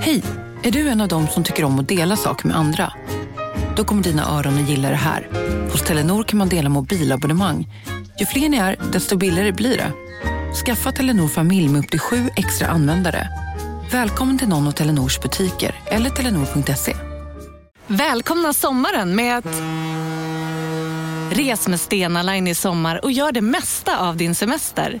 Hej! Är du en av dem som tycker om att dela saker med andra? Då kommer dina öron att gilla det här. Hos Telenor kan man dela mobilabonnemang. Ju fler ni är, desto billigare blir det. Skaffa Telenor familj med upp till sju extra användare. Välkommen till någon av Telenors butiker eller telenor.se. Välkomna sommaren med att... Res med Stena Line i sommar och gör det mesta av din semester.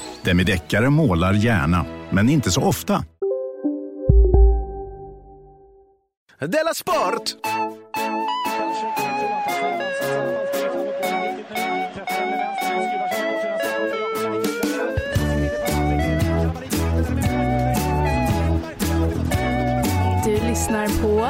Demideckare målar gärna, men inte så ofta. Della Sport! Du lyssnar på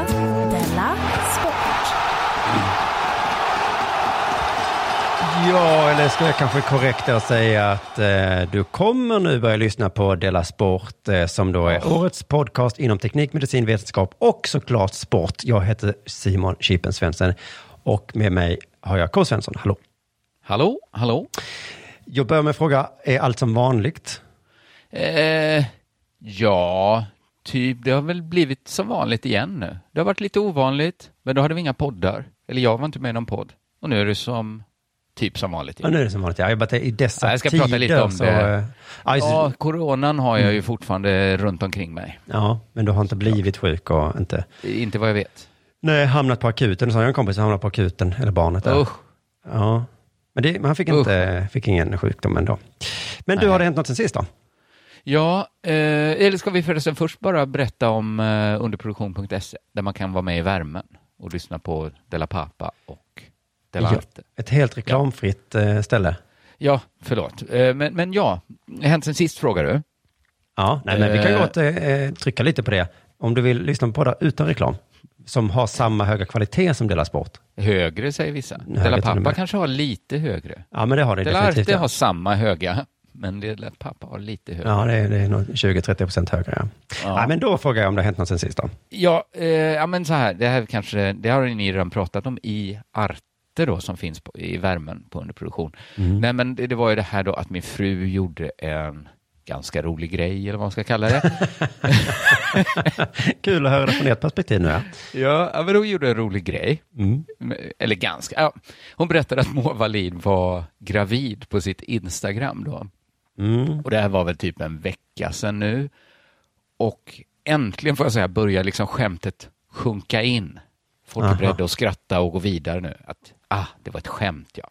Ja, eller ska jag kanske korrektare säga att eh, du kommer nu börja lyssna på Della Sport eh, som då är årets podcast inom teknik, medicin, vetenskap och såklart sport. Jag heter Simon Chipen Svensson och med mig har jag K. Svensson. Hallå! Hallå, hallå. Jag börjar med att fråga, är allt som vanligt? Eh, ja, typ, det har väl blivit som vanligt igen nu. Det har varit lite ovanligt, men då hade vi inga poddar. Eller jag var inte med i någon podd. Och nu är det som, typ som vanligt Ja, nu är det som vanligt. Ja, jag bara i dessa Ja, jag ska tider prata lite om så... det. eh, Ja, coronan har jag ju fortfarande runt omkring mig. ja, men du har inte blivit sjuk och inte... Inte vad jag vet. Nej, hamnat på akuten. Så har jag en kompis som hamnat på akuten, eller barnet där. Usch. Ja, men det, men han fick, inte, fick ingen sjukdom ändå. Men du, Nej. har det hänt något sen sist då? Ja, eh, eller ska vi förresten först bara berätta om eh, underproduktion.se, där man kan vara med i värmen och lyssna på Della Pappa och Della Ja, Arte. ett helt reklamfritt eh, ställe. Ja, förlåt. Eh, men, men ja, hänt sen sist frågar du? Ja, nej, men vi kan gott eh, trycka lite på det. Om du vill lyssna på poddar utan reklam, som har samma höga kvalitet som Dela Sport. Högre säger vissa. Högre och Pappa kanske har lite högre. Ja, men det har det Della definitivt. Arte ja. har samma höga, men Della Pappa har lite högre. Ja, det är, det är nog 20-30 procent högre. Ja. Ja. Nej, men då frågar jag om det har hänt något sen sist då. Ja, eh, ja, men så här, det här kanske, det har ni redan pratat om i Arte då, som finns på, i värmen på underproduktion. Mm. Nej, men det, det var ju det här då att min fru gjorde en ganska rolig grej, eller vad man ska kalla det. Kul att höra det från ert perspektiv nu. Ja. ja, ja, men hon gjorde en rolig grej. Mm. Eller ganska, ja. Hon berättade att Moa Wallin var gravid på sitt Instagram då. Mm. Och det här var väl typ en vecka sedan nu. Och äntligen får jag säga börjar liksom skämtet sjunka in. Folk är Aha. beredda att skratta och gå vidare nu. Att, ah, det var ett skämt ja.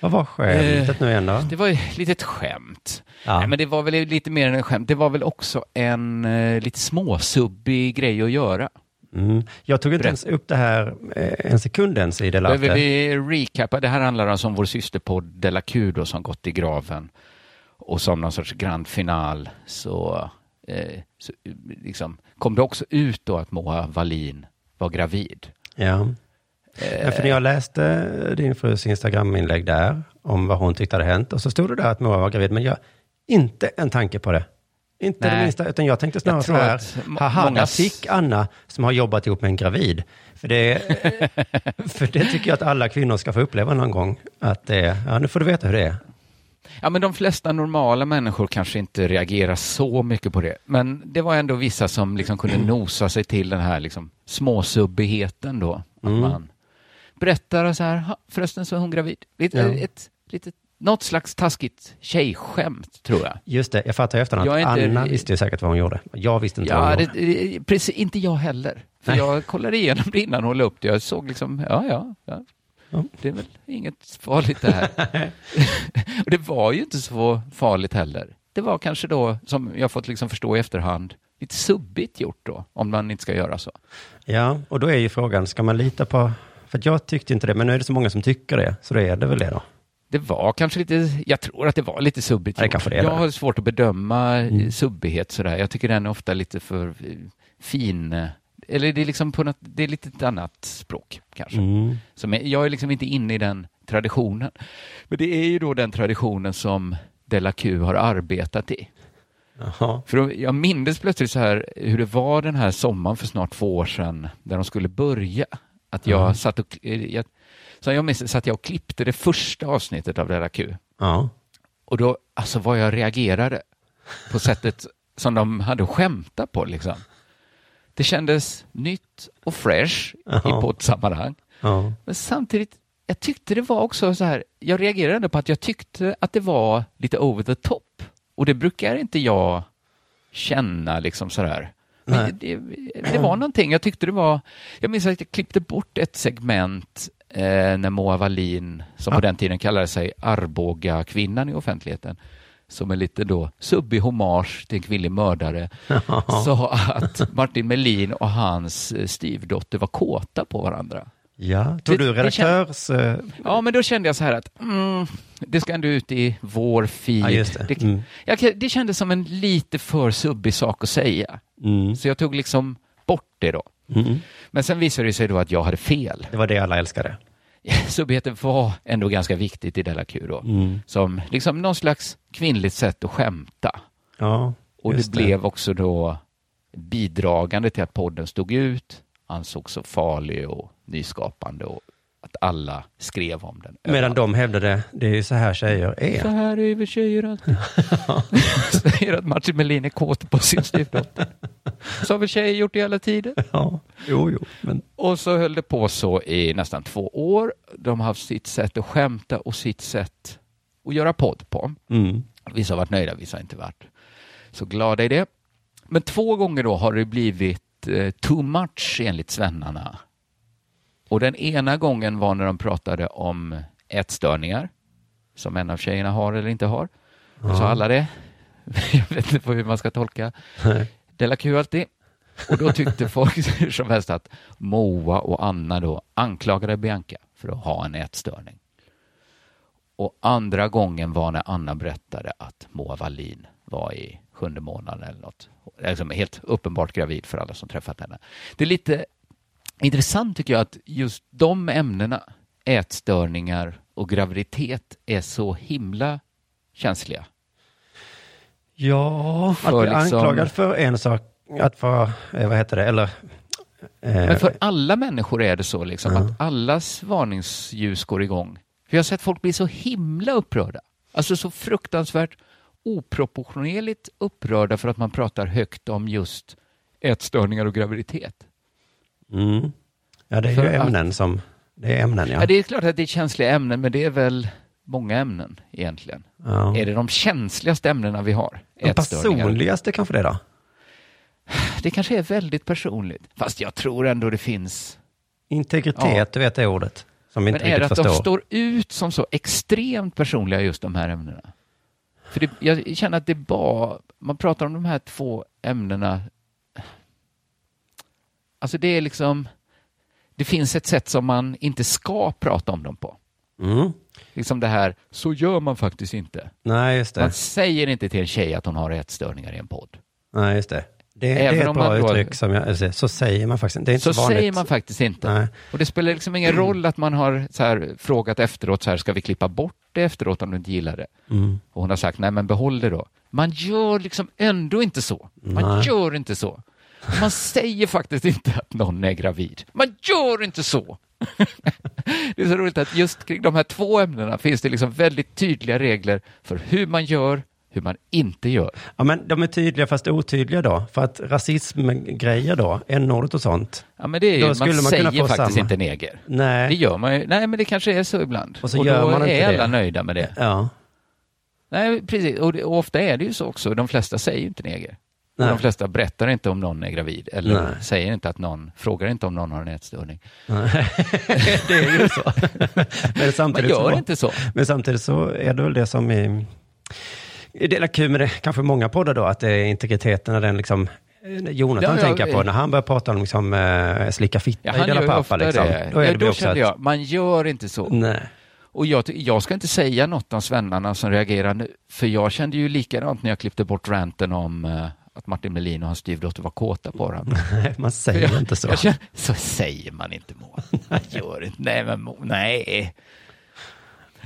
Vad var skämtet nu igen då? Det var ju lite ett skämt. Ja. Nej, men det var väl lite mer än en skämt. Det var väl också en eh, lite småsubbig grej att göra. Mm. Jag tog inte Berätta. ens upp det här eh, en sekund ens i Dela Behöver vi recappa? Det här handlar alltså om vår systerpodd Della Q då, som gått i graven. Och som någon sorts grand final så, eh, så eh, liksom, kom det också ut då att Moa Wallin var gravid. Ja. Ja, för när jag läste din frus Instagram-inlägg där om vad hon tyckte hade hänt och så stod det där att Moa var gravid, men jag inte en tanke på det. Inte det Nej. minsta, utan jag tänkte snarare Jag så här, haha, många där fick Anna som har jobbat ihop med en gravid. För det, för det tycker jag att alla kvinnor ska få uppleva någon gång. Att det, ja, nu får du veta hur det är. Ja, men de flesta normala människor kanske inte reagerar så mycket på det. Men det var ändå vissa som liksom kunde nosa sig till den här liksom småsubbigheten då. Att Mm. man berättar så här, "Ha, förresten så är hon gravid. Lite, Ja. ett, lite, något slags taskigt tjejskämt tror jag. Just det, jag fattar i efterhand att inte- Anna visste ju säkert vad hon gjorde. Jag visste inte vad hon Ja, gjorde. det, det, precis, inte jag heller. För Nej. jag kollade igenom det innan hon la upp det. Jag såg liksom, ja, ja, ja. Ja. Det är väl inget farligt det här. och det var ju inte så farligt heller. Det var kanske då, som jag fått liksom förstå i efterhand, lite subbigt gjort då, om man inte ska göra så. Ja, och då är ju frågan, ska man lita på... För jag tyckte inte det, men nu är det så många som tycker det, så då är det väl det då. det var kanske lite, jag tror att det var lite subbigt. Det kanske det är jag har svårt att bedöma Mm. subbighet sådär. Jag tycker den är ofta lite för fin. eh, Eller det är liksom på något, det är lite ett annat språk kanske. Mm. Som är, jag är liksom inte inne i den traditionen. Men det är ju då den traditionen som Della Q har arbetat i. Jaha. För då- jag minns plötsligt så här hur det var den här sommaren för snart två år sedan där de skulle börja. Att jag Mm. satt och, eh, jag, så jag minns satt jag och klippte det första avsnittet av Della Q. Ja. Och då, alltså vad jag reagerade på sättet som de hade skämtat på liksom. Det kändes nytt och fresh i Ja. poddsammanhang. Ja. Men samtidigt, jag tyckte det var också så här, jag reagerade ändå på att jag tyckte att det var lite over the top. Och det brukar inte jag känna liksom. Men Nej. Det, det, det var någonting, jag tyckte det var, jag minns att jag klippte bort ett segment eh, när Moa Wallin, som på den tiden kallade sig Arboga kvinnan i offentligheten, som är lite då subbig hommage till en kvinnlig mördare, sa att Martin Melin och hans eh, styvdotter var kåta på varandra. Ja, tog Det- du det redaktörs... eh, Ja, men då kände jag så här att mm, det ska ändå ut i vår feed. Ja, det. Mm. jag, det kändes som en lite för subbig sak att säga. Mm. Så jag tog liksom bort det då. Mm. Men sen visade det sig då att jag hade fel. Det var det alla älskade. Subbigheten var ändå ganska viktigt i Della Q då. Mm. Som liksom någon slags kvinnligt sätt att skämta. Ja, Och det just blev också då bidragande till att podden stod ut, ansågs så farlig och nyskapande och att alla skrev om den. Medan de hävdade, det är ju så här tjejer Så är. här är vi tjejer alltid. Säger att Martin Melin är kåt på sin styvdotter. Så har väl tjejer gjort i alla tider. Ja, jo, jo. Men, Och så höll det på så i nästan två år. De har haft sitt sätt att skämta och sitt sätt att göra podd på. mm. Vissa har varit nöjda, vissa har inte varit så glada i det. Men två gånger då har det blivit eh, too much enligt svennarna. Och den ena gången var när de pratade om ätstörningar som en av tjejerna har eller inte har. Ja. Så alla det. Jag vet inte hur man ska tolka. Della Q alltid. Och då tyckte folk hur som helst att Moa och Anna då anklagade Bianca för att ha en ätstörning. Och andra gången var när Anna berättade att Moa Wallin var i sjunde månaden eller något. Liksom helt uppenbart gravid för alla som träffat henne. Det är lite intressant tycker jag att just de ämnena, ätstörningar och graviditet, är så himla känsliga. Ja, att För bli liksom- anklagad för en sak, att vara, eh, vad heter det, eller... eh, Men för alla människor är det så liksom Ja. att allas varningsljus går igång. För jag har sett folk bli så himla upprörda. Alltså så fruktansvärt oproportionerligt upprörda för att man pratar högt om just ätstörningar och graviditet. Mm. Ja, det är För ju att- ämnen som... Det är ämnen, ja. Ja. det är klart att det är känsliga ämnen, men det är väl många ämnen egentligen. ja. Är det de känsligaste ämnena vi har? De personligaste kanske det då? Det kanske är väldigt personligt. Fast jag tror ändå det finns Integritet, Ja. du vet det ordet. Som vi Men inte är det att de förstår. står ut som så extremt personliga, just de här ämnena? För det, jag känner att det bara, man pratar om de här två ämnena, alltså det är liksom, det finns ett sätt som man inte ska prata om dem på. Mm. Liksom det här, så gör man faktiskt inte. Nej, just det. Man säger inte till en tjej att hon har ätstörningar i en podd. Nej, just det. Det, det är ett bra uttryck som jag, alltså, så säger man faktiskt. Det är inte Så så, vanligt. säger man faktiskt inte. Nej. Och det spelar liksom ingen roll att man har här, frågat efteråt, så här, ska vi klippa bort det efteråt om du inte gillar det? Mm. Och hon har sagt, nej men behåll det då. Man gör liksom ändå inte så. Man Nej. gör inte så. Man säger faktiskt inte att någon är gravid. Man gör inte så. det är så roligt att just kring de här två ämnena finns det liksom väldigt tydliga regler för hur man gör, hur man inte gör. Ja, men de är tydliga fast otydliga då. För att rasismgrejer då, n-ordet och sånt. Ja, men det är ju, man, skulle man säger faktiskt samma. inte neger. Det Nej. gör man ju. Nej, men det kanske är så ibland. Och så gör då man inte är alla det. nöjda med det. Ja. Nej, precis. Och, det, och ofta är det ju så också. De flesta säger ju inte neger. Och Nej. de flesta berättar inte om någon är gravid. Eller Nej. säger inte att någon, frågar inte om någon har en ätstörning. det är ju så. men, Man samtidigt gör så inte så. men samtidigt så är det väl det som i Det är kul med det, kanske många poddar då, att det är integriteten när den liksom... eh, Jonathan Ja, tänker på eh. när han börjar prata om liksom, eh, slicka fitta Ja, i ju Pappa. Liksom. det. Då är ja, det då kände att, jag, man gör inte så. Nej. Och jag, jag ska inte säga något om svennarna som reagerar nu, för jag kände ju likadant när jag klippte bort ranten om eh, att Martin Melin och hans styvdotter var kåta på varandra. Nej, man säger jag, inte så. Känner, så säger man inte Moa. Man gör inte. Nej, men Mo, nej.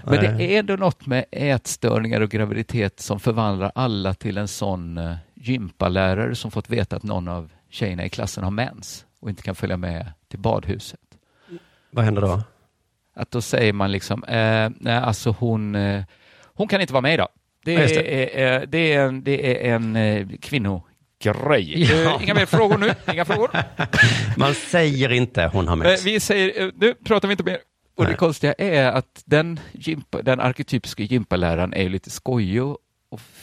Men det är ändå något med ätstörningar och graviditet som förvandlar alla till en sån uh, gympalärare som fått veta att någon av tjejerna i klassen har mens och inte kan följa med till badhuset. Vad händer då? Att då säger man liksom, eh, nej alltså hon, eh, hon kan inte vara med idag. Det Ja, just är, eh, det är en, det är en eh, kvinnogrej. Ja. Eh, inga mer frågor nu, inga frågor. Man säger inte hon har Eh, mens. Vi säger, eh, nu pratar vi inte mer. Och det konstiga är att den, gympa, den arketypiska gympaläraren är lite skojig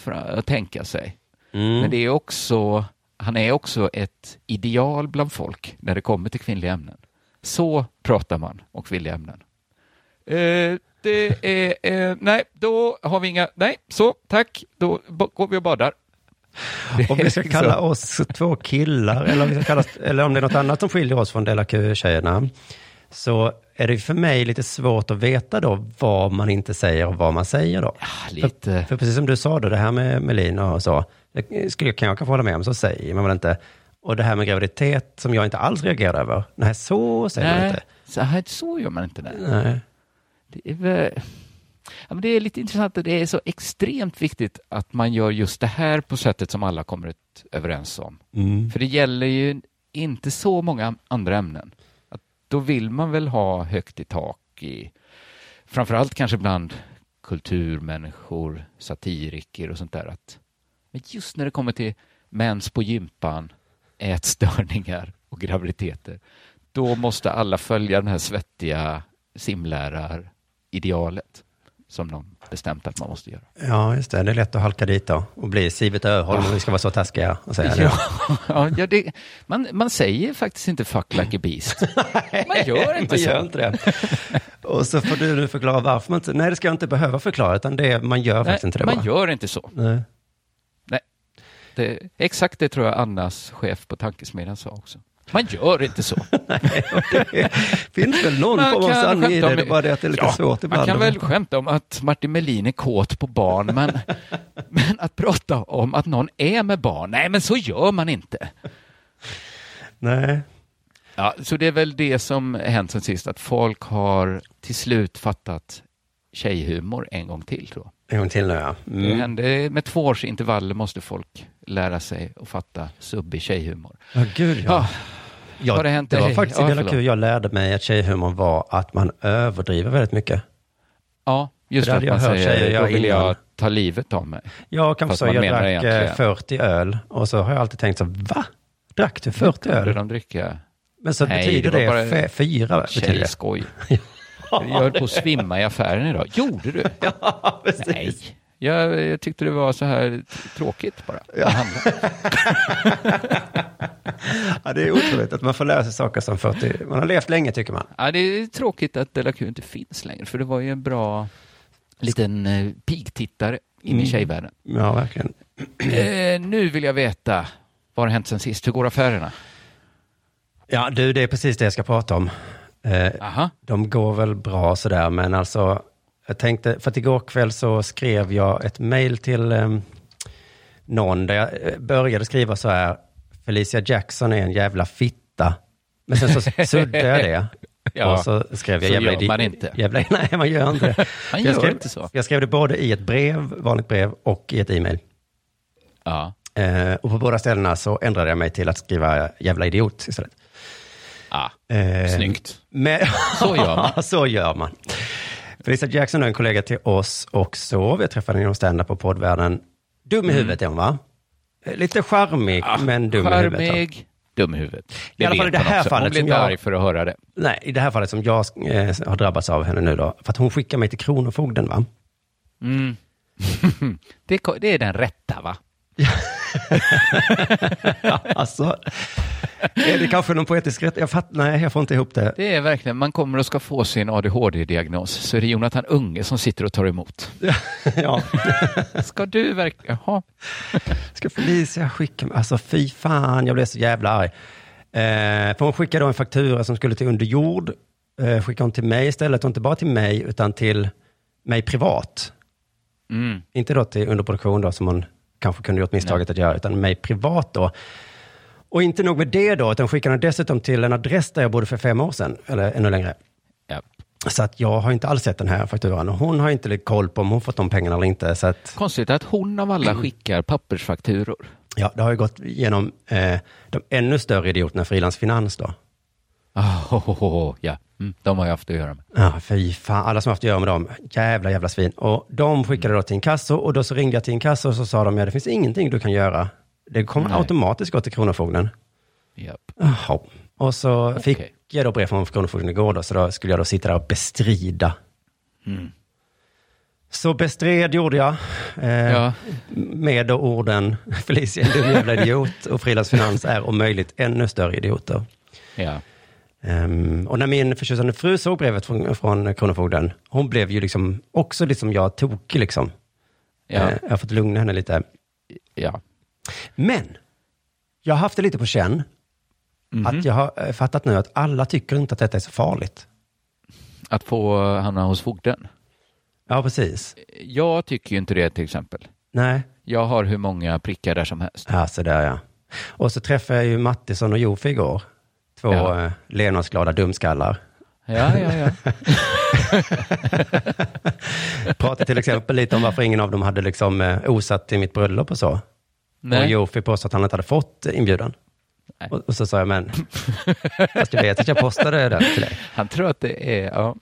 att tänka sig. Mm. Men det är också, han är också ett ideal bland folk när det kommer till kvinnliga ämnen. Så pratar man om kvinnliga ämnen. Eh, det är, eh, nej, då har vi inga, nej, så, tack, då går vi och badar. Om vi ska kalla oss två killar, eller om, vi ska kalla, eller om det är något annat som skiljer oss från Della Q-tjejerna, så är det för mig lite svårt att veta då vad man inte säger och vad man säger då. lite. För, för precis som du sa då, det här med Melin och så, det skulle, kan jag kanske hålla med om, så säger man väl inte. Och det här med graviditet som jag inte alls reagerar över, nej så säger man Nej, inte. så, här, så gör man inte. Det. Nej. Det är, väl, ja, men det är lite intressant att det är så extremt viktigt att man gör just det här på sättet som alla kommer överens om. Mm. För det gäller ju inte så många andra ämnen. Att då vill man väl ha högt i tak i, framförallt kanske bland kulturmänniskor, satiriker och sånt där. Att, men just när det kommer till mens på gympan, ätstörningar och graviditeter, då måste alla följa den här svettiga simläraridealet som de bestämt att man måste göra. Ja, just det. Det är lätt att halka dit då och bli Siewert Öholm om vi ska vara så taskiga och säga det. Ja, det, man, man säger faktiskt inte fuck like a beast. Man gör inte man så. gör inte det. Och så får du nu förklara varför man inte, nej det ska jag inte behöva förklara, utan det, man gör faktiskt inte det man bara. gör inte så. Nej. Nej. Det, exakt det tror jag Annas chef på Tankesmedjan sa också. Man gör inte så. Det finns väl någon form av sanning i det, det är bara det att det är lite Ja, svårt ibland. Man kan väl skämta om att Martin Melin är kåt på barn, men, men att prata om att någon är med barn, nej men så gör man inte. Nej. Ja, så det är väl det som hänt sen sist, att folk har till slut fattat tjejhumor en gång till tror jag. En gång till nu ja. Det Mm. hände, med två års intervaller måste folk lära sig att fatta subbig tjejhumor. Ja, gud ja. Ja, ja har det hänt det var dig? faktiskt Ja, i Dela förlåt. Q jag lärde mig att tjejhumor var att man överdriver väldigt mycket. ja just Det det, att man jag hört tjejer säger, göra då vill jag ta livet av mig. Jag kan Fast säga, man jag drack eh, egentligen- 40 öl och så har jag alltid tänkt så, va? Drack du 40 Kunde öl? de dricka Men så Nej, betyder det det, bara fyra? Det. tjejskoj? Jag höll på att svimma i affären idag. Gjorde du? Ja, precis. Nej. Jag, jag tyckte det var så här tråkigt bara. Ja. Ja, det är otroligt att man får lära sig saker som 40. Man har levt länge tycker man. Ja, det är tråkigt att Della Q inte finns längre, för det var ju en bra liten eh, pigtittare in Mm. i tjejvärlden. Ja, verkligen. Eh, nu vill jag veta, vad har hänt sen sist? Hur går affärerna? Ja, du, det är precis det jag ska prata om. Eh, de går väl bra sådär, men alltså, jag tänkte, för att igår kväll så skrev jag ett mejl till eh, någon där jag eh, började skriva så här, Felicia Jackson är en jävla fitta. Men sen så suddade jag det. Ja, och så skrev jag så jävla gör man inte. Jävla, nej, man gör inte det. Man jag gör skrev, inte så. Jag skrev det både i ett brev, vanligt brev, och i ett e-mail. Ja. Eh, och på båda ställena så ändrade jag mig till att skriva jävla idiot istället. Ah, Eh, snyggt. Men, Så gör man. så gör man. Felicia Jackson är en kollega till oss också. Vi träffade henne inom stand-up på poddvärlden. Dum i huvudet är hon va? Eh, Lite charmig, men dum i huvudet. Mm. Charmig, dum i huvudet. I alla fall i det här också. fallet Hon blir inte jag- arg för att höra det. Nej, i det här fallet som jag eh, har drabbats av henne nu då. För att hon skickar mig till Kronofogden va? Mm. det, det är den rätta va? Alltså, är det kanske någon poetisk rätt? Jag fatt, nej, jag får inte ihop det. Det är verkligen, man kommer och ska få sin ADHD-diagnos, så är det Jonathan Unge som sitter och tar emot. ja. Ska du verkligen, jaha. Ska Felicia skicka? Alltså fy fan, jag blev så jävla arg. Eh, för hon skickade då en faktura som skulle till Underjord. eh, skickade hon till mig istället, och inte bara till mig, utan till mig privat. Mm. Inte då till underproduktion då, som hon kanske kunde gjort misstaget att göra, utan mig privat då. Och inte nog med det då, utan skickade den dessutom till en adress där jag bodde för fem år sedan, eller ännu längre. Ja. Så att jag har inte alls sett den här fakturan och hon har inte koll på om hon fått de pengarna eller inte. Så att, Konstigt att hon av alla skickar pappersfakturor. ja, det har ju gått igenom eh, de ännu större idioterna, Frilansfinans då. Oh, oh, oh, ja, mm, de har jag haft att göra med. Ja, fy fan, alla som har haft att göra med dem, jävla jävla svin. Och de skickade då till inkasso och då så ringde jag till inkasso och så sa de, ja det finns ingenting du kan göra. Det kommer Nej. automatiskt gå till Kronofogden. Japp. Jaha. Och så fick Okej. jag då brev från Kronofogden igår då, så då skulle jag då sitta där och bestrida. Mm. Så bestred gjorde jag. Eh, Ja. Med då orden, Felicia är en jävla idiot och Frilansfinans är om möjligt ännu större idioter. Ja. Ehm, och när min förtjusande fru såg brevet från, från Kronofogden, hon blev ju liksom också liksom jag tokig liksom. Ja. Eh, jag har fått lugna henne lite. ja. Men, jag har haft det lite på känn, Mhm. att jag har eh, fattat nu att alla tycker inte att detta är så farligt. Att få hamna hos fogden. Ja, precis. Jag tycker ju inte det till exempel. Nej, Jag har hur många prickar där som helst. ja, så där ja. Och så träffade jag ju Mattisson och Jofi igår. Två Ja. eh, levnadsglada dumskallar. Ja, ja, ja. Pratade till exempel lite om varför ingen av dem hade liksom eh, osat till mitt bröllop och så. Och Nej. Jofi påstod att han inte hade fått inbjudan. Nej. Och, och så sa jag, men, fast du vet att jag postade det till dig. Han tror att det är, ja.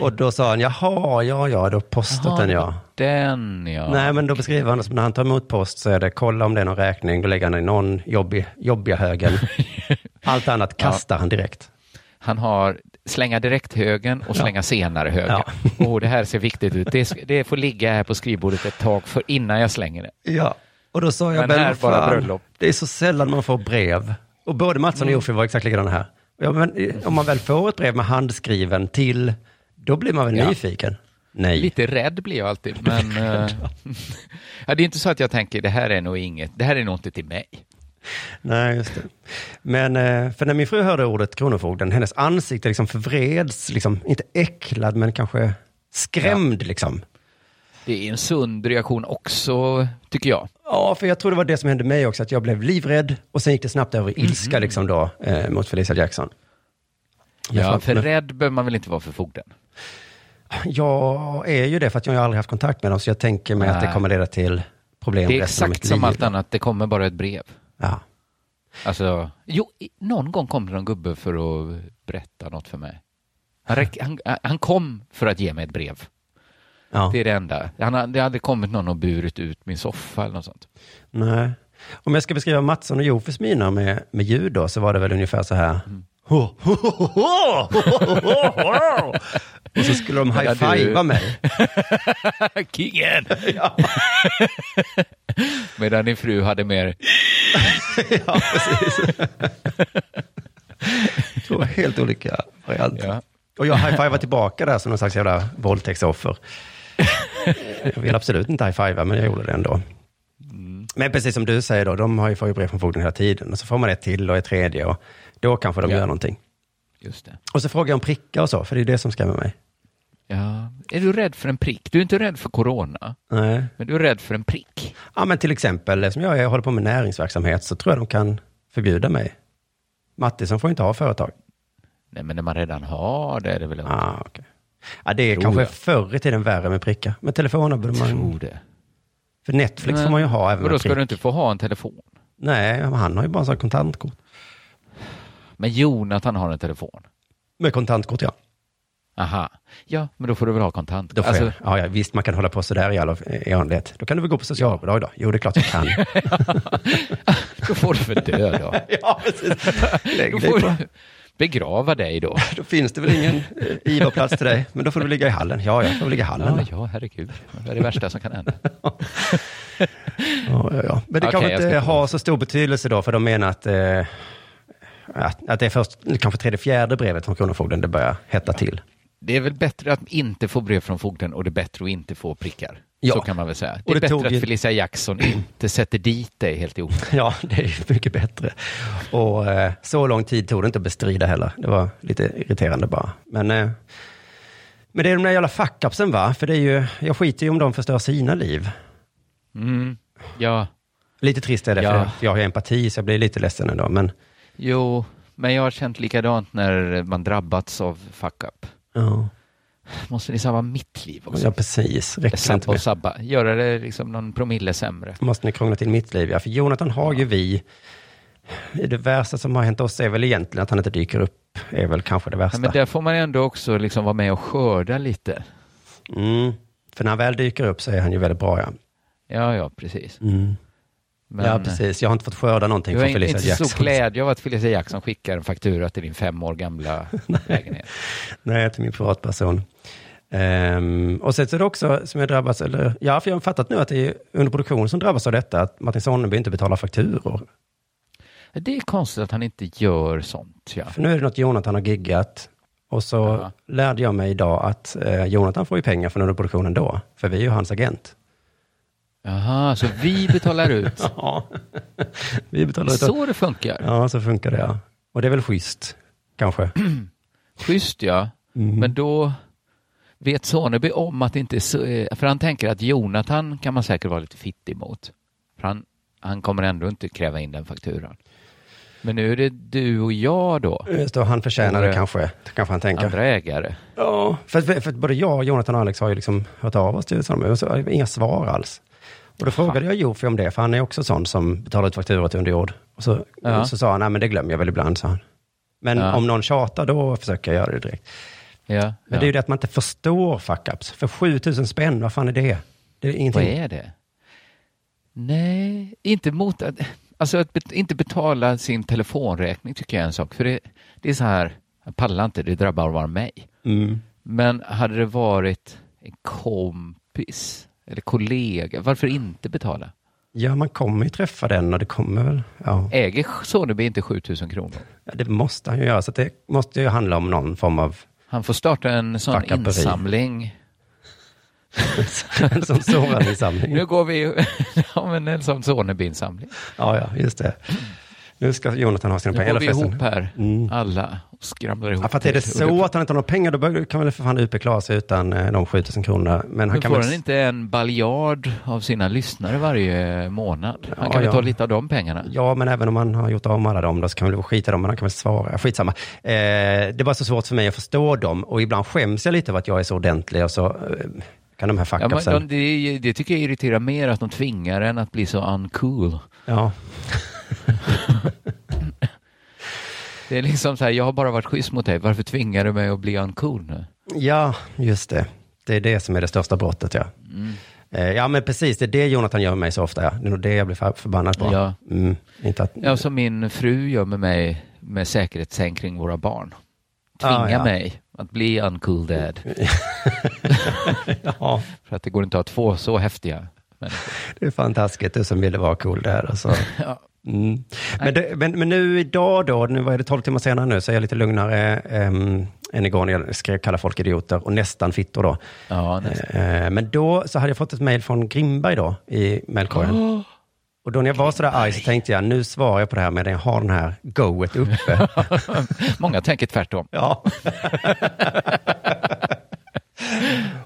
Och då sa han, jaha, ja, ja, då postat Jaha, den ja. Den ja. Nej, men då beskriver han det som när han tar emot post så är det kolla om det är någon räkning, då lägger han i någon jobbig, jobbiga högen. Allt annat kastar han direkt. Han har slänga direkt högen och slänga senare högen. Ja. Åh, det här ser viktigt ut. Det, det får ligga här på skrivbordet ett tag för innan jag slänger det. Ja, och då sa jag, Men här vad bara fan, bröllop. det är så sällan man får brev. Och både Mattsson och Jofi var exakt likadana här. Ja, men eh, om man väl får ett brev med handskriven till, då blir man väl Ja. nyfiken? Nej. Lite rädd blir jag alltid, men eh, ja, det är inte så att jag tänker det här är nog inget, det här är nog inte till mig. Nej, just det. Men eh, för när min fru hörde ordet Kronofogden, hennes ansikte liksom förvreds, liksom, inte äcklad, men kanske skrämd liksom. Det är en sund reaktion också, tycker jag. Ja, för jag tror det var det som hände mig också, att jag blev livrädd och sen gick det snabbt över i ilska liksom då, eh, mot Felicia Jackson. Ja, för men- rädd behöver man väl inte vara för fogden? Jag är ju det, för att jag har aldrig haft kontakt med dem, så jag tänker mig att det Nej. kommer leda till problem Det är exakt som liv. allt annat, det kommer bara ett brev. Ja. Alltså, jo, någon gång kom det någon gubbe för att berätta något för mig. Han, räck, han, han kom för att ge mig ett brev. Ja. Det är det enda. Han, hade- det hade kommit någon och burit ut min soffa eller något sånt. Nej. Om jag ska beskriva Mattsson och Jofis miner med, med ljud då, så var det väl ungefär så här. Mm. och så skulle de Ja, high-fivea mig. Kingen! Medan din fru hade mer... ja, precis. Två helt olika varianter. Ja. Och jag high-fivade tillbaka där som någon slags jävla våldtäktsoffer. jag vill absolut inte high-fivea, men jag gjorde det ändå. Men precis som du säger då, de har ju ju brev från fogden hela tiden. Och så får man ett till och ett tredje och då kanske de Ja. gör någonting. Just det. Och så frågar jag om prickar och så, för det är det som skrämmer mig. Ja. Är du rädd för en prick? Du är inte rädd för corona, Nej. men du är rädd för en prick. Ja, men till exempel, som jag, jag håller på med näringsverksamhet, så tror jag de kan förbjuda mig. Mattisson får inte ha företag. Nej, men när man redan har det är det väl... Ah, okay. ja, det är Tror kanske jag. förr i tiden värre med prickar. Men telefoner borde man... tror det. För Netflix Men- får man ju ha även Och då med ska prick. du inte få ha en telefon. Nej, han har ju bara en sån kontantkort. Men Jonathan har en telefon. Med kontantkort, ja. Aha. Ja, men då får du väl ha kontant. Då får Alltså, jag, ja, ja, visst, man kan hålla på sådär i all i oändlighet. Då kan du väl gå på socialbidrag då? Jo, det är klart jag kan. då får du väl dö då. ja, precis. Lägg Då dig på. begrava dig då. Då finns det väl ingen eh, IVA-plats till dig, men då får du ligga i hallen. Ja, jag får ligga i hallen. Ja, då. ja, herregud. Det är det värsta som kan hända. Ja, ja, ja. Men det Okej, kanske inte har så stor betydelse då, för de menar att, eh, att, att det är först kanske tredje, fjärde brevet från Kronofogden det börjar hetta till. Det är väl bättre att inte få brev från fogden och det är bättre att inte få prickar. Ja. Så kan man väl säga. Det är det tog bättre ju- att Felicia Jackson inte sätter dit dig helt i onödan. Ja, det är mycket bättre. Och eh, så lång tid tog det inte att bestrida heller. Det var lite irriterande bara. Men, eh, men det är de där jävla fuck-upsen va? För det är ju, jag skiter ju om de förstör sina liv. Mm. Ja, Lite trist är det, Ja. för jag har ju empati så jag blir lite ledsen ändå. Men jo, men jag har känt likadant när man drabbats av fuck-up. ja, Måste ni sabba mitt liv också? ja precis. Räcker inte Sabba och med. sabba. Göra det liksom någon promille sämre. Måste ni krångla till mitt liv? Ja, för Jonathan har ju vi. Det värsta som har hänt oss är väl egentligen att han inte dyker upp. Är väl kanske det värsta. Ja, men där får man ändå också liksom vara med och skörda lite. mm. För när han väl dyker upp så är han ju väldigt bra ja. Ja, ja, precis. Mm. Men, ja, precis. Jag har inte fått skörda någonting från Felicia inte Jackson. så glädje av att Felicia Jackson skickar en faktura till din fem år gamla lägenhet. Nej, till min privatperson. Ehm, och sen så är det också som jag drabbas, eller ja, för jag har fattat nu att det är underproduktion som drabbas av detta, att Martin Sonneby inte betalar fakturor. Det är konstigt att han inte gör sånt. Ja. För nu är det något Jonathan har giggat. Och så Jaha. lärde jag mig idag att eh, Jonathan får ju pengar från underproduktionen då, för vi är ju hans agent. Jaha, så vi betalar ut. Ja, vi betalar ut. så det funkar. Ja, så funkar det ja. Och det är väl schysst, kanske. Schysst ja, Mm. men då vet Soneby om att det inte är så, eh, för han tänker att Jonathan kan man säkert vara lite fittig mot. För han, han kommer ändå inte kräva in den fakturan. Men nu är det du och jag då, Just det, han förtjänar det kanske, kanske han tänker. andra ägare. Ja, för, för, för både jag, Jonathan och Alex har ju liksom hört av oss till Sonneby och så inga svar alls. Och då frågade jag Jofi om det, för han är också sån som betalar ut fakturor till underjord. Och så, Ja. och så sa han, nej men det glömmer jag väl ibland, sa han. Men Ja. om någon tjatar, då försöker jag göra det direkt. Ja, Men det är ju det att man inte förstår fuck-ups. För 7000 spänn, vad fan är det? Det är Vad ingenting. är det? Nej, inte mot att, alltså att bet, inte betala sin telefonräkning tycker jag är en sak. För det, det är så här, jag pallar inte, det drabbar bara mig. Mm. Men hade det varit en kompis eller kollega, varför inte betala? Ja, man kommer ju träffa den och det kommer väl, ja. Äger Soneby inte 7000 kronor? ja det måste han ju göra. Så det måste ju handla om någon form av Han får starta en sån Fuckuperi. insamling. som sårandesamling. Nu går vi, ja men en sån Soneby-insamling. Ja, ja, just det. Nu ska Jonathan ha sina Nu pengar. går vi ihop här, Mm. alla, och skramlar ihop. Ja, för att är det så att han inte har några pengar, då kan väl för fan UP klara sig utan eh, de 7000 kronorna. Men han Men kan får väl... han inte en baljard av sina lyssnare varje månad? Han Ja, kan väl ja. ta lite av de pengarna? Ja, men även om man har gjort av med alla dem, då så kan väl skita dem, men han kan väl svara. Skitsamma. Eh, det är bara så svårt för mig att förstå dem och ibland skäms jag lite över att jag är så ordentlig och så eh, kan de här Ja, men fuck-upsen... de, det, det tycker jag irriterar mer att de tvingar en att bli så uncool. Ja, Det är liksom så här, jag har bara varit schysst mot dig, varför tvingar du mig att bli uncool nu? ja, just det. Det är det som är det största brottet, ja. Mm. Eh, ja, men precis. Det är det Jonathan gör med mig så ofta, ja. Det är nog det jag blir för- förbannad på. Ja. Mm, inte att... Ja, som min fru gör med mig med säkerhetssänk kring våra barn. Tvinga Ah, ja. mig att bli uncool dad. ja, För att det går inte att ha två så häftiga människor. det är fantastiskt. Du som ville vara cool där. Alltså. Ja. Mm. Men, det, men, men nu idag då, nu var det 12 timmar senare nu, så är jag lite lugnare äm, än igår när jag skrev kalla folk idioter och nästan fittor då. Ja, nästan. Eh, men då så hade jag fått ett mejl från Grimberg då i mejlkorgen. Och då när jag var sådär arg så tänkte jag, nu svarar jag på det här medan jag har den här goet uppe. Många tänker tvärtom. ja.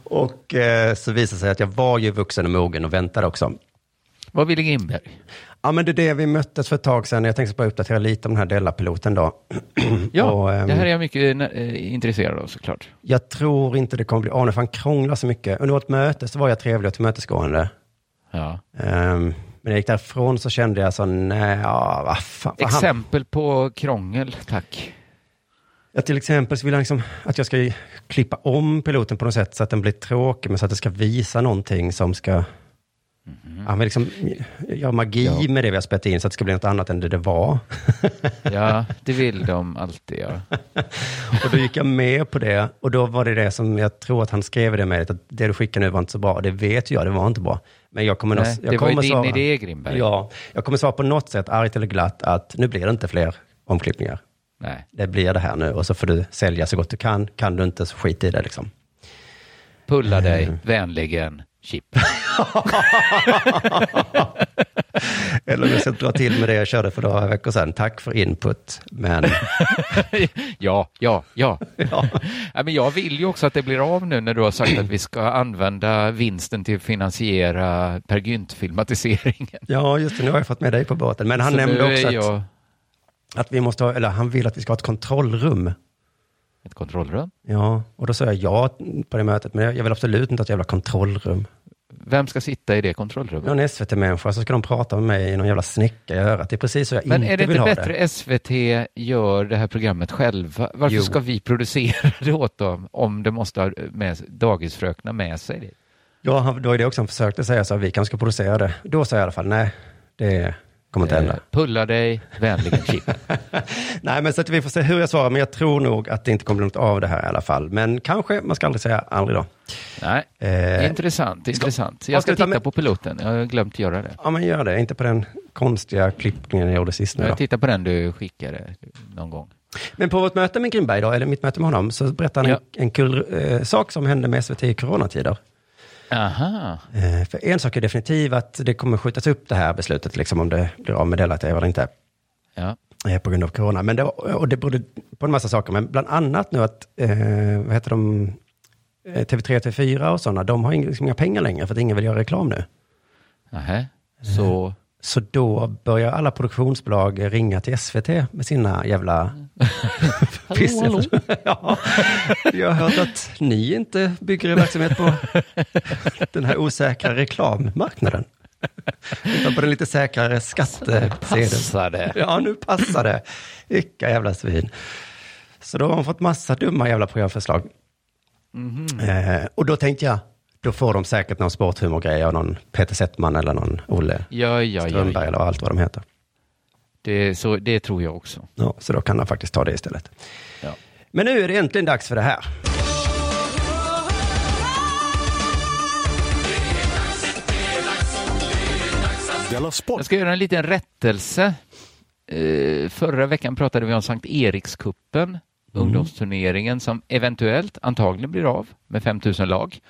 och eh, så visade det sig att jag var ju vuxen och mogen och väntade också. Vad ville Grimberg? Ja, men det är det vi möttes för ett tag sedan. Jag tänkte bara uppdatera lite om den här Della-piloten då. Ja, Och, ehm, det här är jag mycket eh, intresserad av såklart. Jag tror inte det kommer bli av nu, för han krånglar så mycket. Under vårt möte så var jag trevlig och tillmötesgående. Ja. Ehm, men när jag gick därifrån så kände jag så, nej, ja, vad fan. vad han- Exempel på krångel, tack. Ja, till exempel så vill han liksom att jag ska klippa om piloten på något sätt så att den blir tråkig, men så att det ska visa någonting som ska... Han vill liksom göra magi. Ja. med det vi har spelat in så att det ska bli något annat än det det var. Ja, det vill de alltid göra. Och då gick jag med på det och då var det det som jag tror att han skrev det mejlet, att det du skickar nu var inte så bra. Det vet jag, det var inte bra. Men jag kommer. Nej, jag det var ju kommer din svara, idé, Grimberg. Ja, jag kommer svara på något sätt, argt eller glatt, att nu blir det inte fler omklippningar. Nej. det blir det här nu och så får du sälja så gott du kan. Kan du inte så skit i det liksom. Pulla dig, Mm. vänligen, Chip. Eller om jag ska dra till med det jag körde för några veckor sedan. Tack för input, men ja, ja, ja. ja. ja men jag vill ju också att det blir av nu när du har sagt att vi ska använda vinsten till att finansiera Per Gynt-filmatiseringen. ja, just det, nu har jag fått med dig på båten. Men han Så nämnde också är att, jag att vi måste ha, eller han vill att vi ska ha ett kontrollrum. ett kontrollrum. Ja, och då sa jag ja på det mötet, men jag jag vill absolut inte ha ett jävla kontrollrum. Vem ska sitta i det kontrollrummet? Någon SVT-människa, så ska de prata med mig i någon jävla snäcka i örat. Det är precis så jag Men inte är det vill inte ha bättre det. SVT gör det här programmet själva? Varför Jo. ska vi producera det åt dem om det måste ha med, dagisfröknar med sig? Det? Ja, då är det också han försökte säga så att vi kanske ska producera det. Då sa jag i alla fall nej, det kommer inte hända. Eh, pulla dig, vänligen Chip. Nej, men så att vi får se hur jag svarar, men jag tror nog att det inte kommer bli något av det här i alla fall. Men kanske, man ska aldrig säga aldrig då. Nej, Eh, intressant, intressant. ska Jag ska ta titta med- på piloten. Jag har glömt göra det. Ja, men gör det. Inte på den konstiga klippningen jag gjorde sist nu. Jag tittar på den du skickade någon gång. Men på vårt möte med Grimberg då, eller mitt möte med honom, så berättade han en, en kul eh, sak som hände med SVT i coronatider. Aha. Eh, för en sak är definitiv att det kommer skjutas upp det här beslutet, liksom om det blir av med Della-TV eller inte. Ja. eh, på grund av corona. Men det, och det berodde på en massa saker, men bland annat nu att, eh, vad heter de, Eh, TV3, TV4 och sådana, de har inga, liksom inga pengar längre för att ingen vill göra reklam nu. Nähä. Så Så då börjar alla produktionsbolag ringa till SVT med sina jävla piss. hallå? ja, jag har hört att ni inte bygger er verksamhet på den här osäkra reklammarknaden. Utan på den lite säkrare skattesedeln. Ja, nu passar det. Vilka jävla svin. Så då har de fått massa dumma jävla programförslag. Mhm. Eh, och då tänkte jag, då får de säkert någon sporthumorgrej av någon Peter Settman eller någon Olle Ja, ja, ja. Strömberg ja. eller allt vad de heter. Det, så, det tror jag också. Ja, så då kan han faktiskt ta det istället. Ja. Men nu är det äntligen dags för det här. Jag ska göra en liten rättelse. Eh, förra veckan pratade vi om Sankt Erikskuppen, ungdomsturneringen som eventuellt, antagligen blir av med 5000 lag.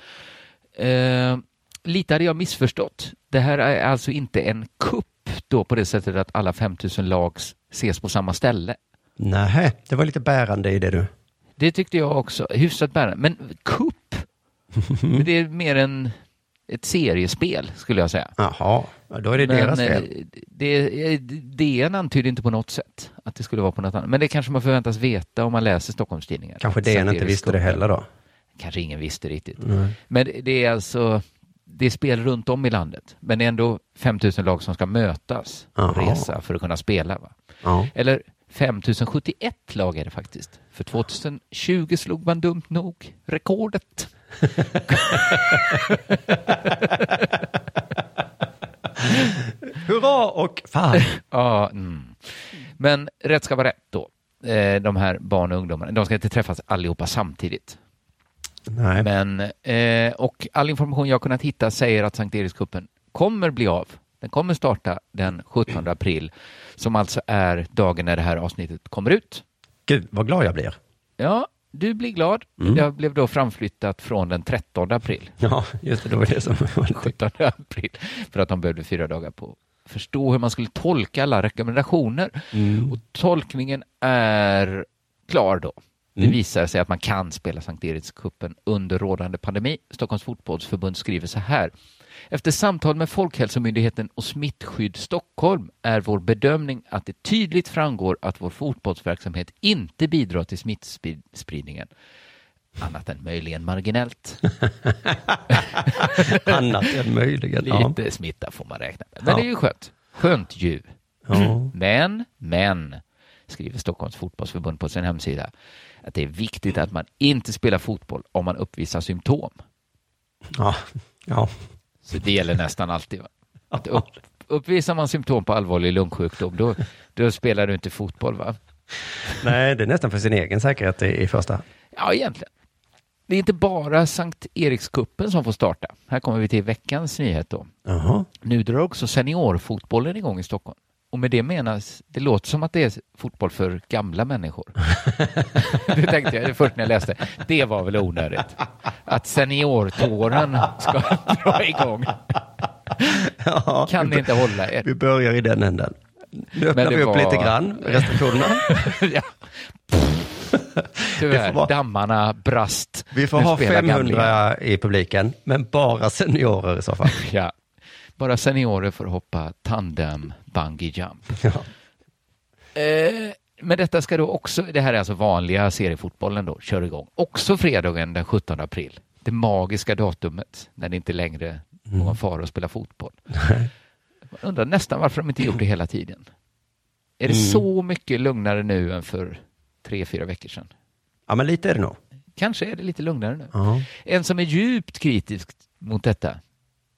Eh, lite hade jag missförstått. Det här är alltså inte en kupp då på det sättet att alla 5000 lag ses på samma ställe. Nej, det var lite bärande i det du. Det tyckte jag också. Hyfsat bärande. Men kupp, det är mer en, ett seriespel skulle jag säga. Jaha, ja, då är det deras Men, fel. eh, det, eh, DN antyder inte på något sätt att det skulle vara på något annat. Men det kanske man förväntas veta om man läser Stockholmstidningar. Kanske DN inte visste det heller då. Kanske ingen visste riktigt. Nej. Men det är alltså, det är spel runt om i landet. Men det är ändå 5000 lag som ska mötas och resa för att kunna spela. Va? Ja. Eller 5071 lag är det faktiskt. För 2020 slog man dumt nog rekordet. Hurra och fan! Ja, mm. Men rätt ska vara rätt då. Eh, De här barn och ungdomarna, de ska inte träffas allihopa samtidigt. Nej. Men, eh, och all information jag har kunnat hitta säger att Sankt Erikskuppen kommer bli av. Den kommer starta den 17 april, som alltså är dagen när det här avsnittet kommer ut. Gud, vad glad jag blir. Ja, du blir glad. Mm. Det blev då framflyttat från den 13 april. Ja, just det, det var det som var lite... 17 april för att de behövde fyra dagar på förstå hur man skulle tolka alla rekommendationer. Mm. Och tolkningen är klar då. Det Mm. visar sig att man kan spela Sankt Erikscupen under rådande pandemi. Stockholms fotbollsförbund skriver så här. Efter samtal med Folkhälsomyndigheten och Smittskydd Stockholm är vår bedömning att det tydligt framgår att vår fotbollsverksamhet inte bidrar till smittspridningen. Annat än möjligen marginellt. Annat än möjligen. Ja. Lite smitta får man räkna med. Men Ja. det är ju skönt. Skönt ju. Ja. Men, men, skriver Stockholms fotbollsförbund på sin hemsida, att det är viktigt att man inte spelar fotboll om man uppvisar symptom. Ja. ja. Så det gäller nästan alltid. Va? Att upp, uppvisar man symptom på allvarlig lungsjukdom, då, då spelar du inte fotboll. va? Nej, det är nästan för sin egen säkerhet i, i första. Ja, egentligen. Det är inte bara Sankt Erikskuppen som får starta. Här kommer vi till veckans nyhet då. Jaha. Nu drar också seniorfotbollen igång i Stockholm. Och med det menas, det låter som att det är fotboll för gamla människor. det tänkte jag först när jag läste. Det var väl onödigt. Att seniortåren ska dra igång. Ja, Kan ni inte hålla er? Vi börjar i den änden. Nu öppnar vi upp var- lite grann, restriktionerna. ja. Tyvärr, bara- dammarna brast. Vi får Nu ha spelar 500 gamlingar. i publiken, men bara seniorer i så fall. Ja. Bara seniorer får hoppa tandem bungee jump. Ja. Eh, men detta ska då också, det här är alltså vanliga seriefotbollen då, kör igång. Också fredagen den 17 april. Det magiska datumet när det inte längre någon fara att spela fotboll. Man undrar nästan varför de inte gjort det hela tiden. Är det Mm. så mycket lugnare nu än för tre, fyra veckor sedan? ja, men lite är det nog. Kanske är det lite lugnare nu. Ja. En som är djupt kritisk mot detta,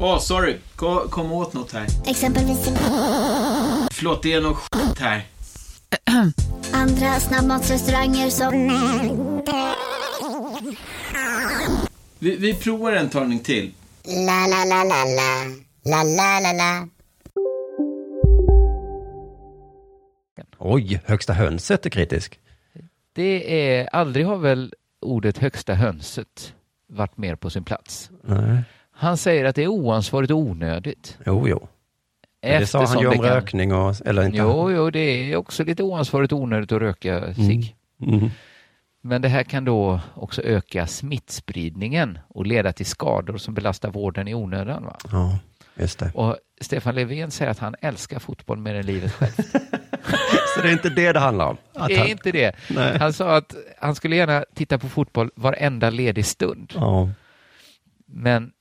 Åh, sorry. Kom, kom åt något här. Exempelvis... Förlåt, det är något skit här. Andra snabbmatsrestauranger som... Vi, vi provar en talning till. La, la, la, la, la. La, la, la, la. Oj, högsta hönset är kritisk. Det är, aldrig har väl ordet högsta hönset varit mer på sin plats. Nej. Han säger att det är oansvarigt och onödigt. Jo, jo. Men det sa han Eftersom ju om kan- rökning och, eller inte? Jo, jo, det är också lite oansvarigt och onödigt att röka cigg. Mm. Men det här kan då också öka smittspridningen och leda till skador som belastar vården i onödan. Va? Ja, just det. Och Stefan Löfven säger att han älskar fotboll mer än livet självt. Så det är inte det det handlar om? Att det är han- inte det. Nej. Han sa att han skulle gärna titta på fotboll varenda ledig stund. Ja. Men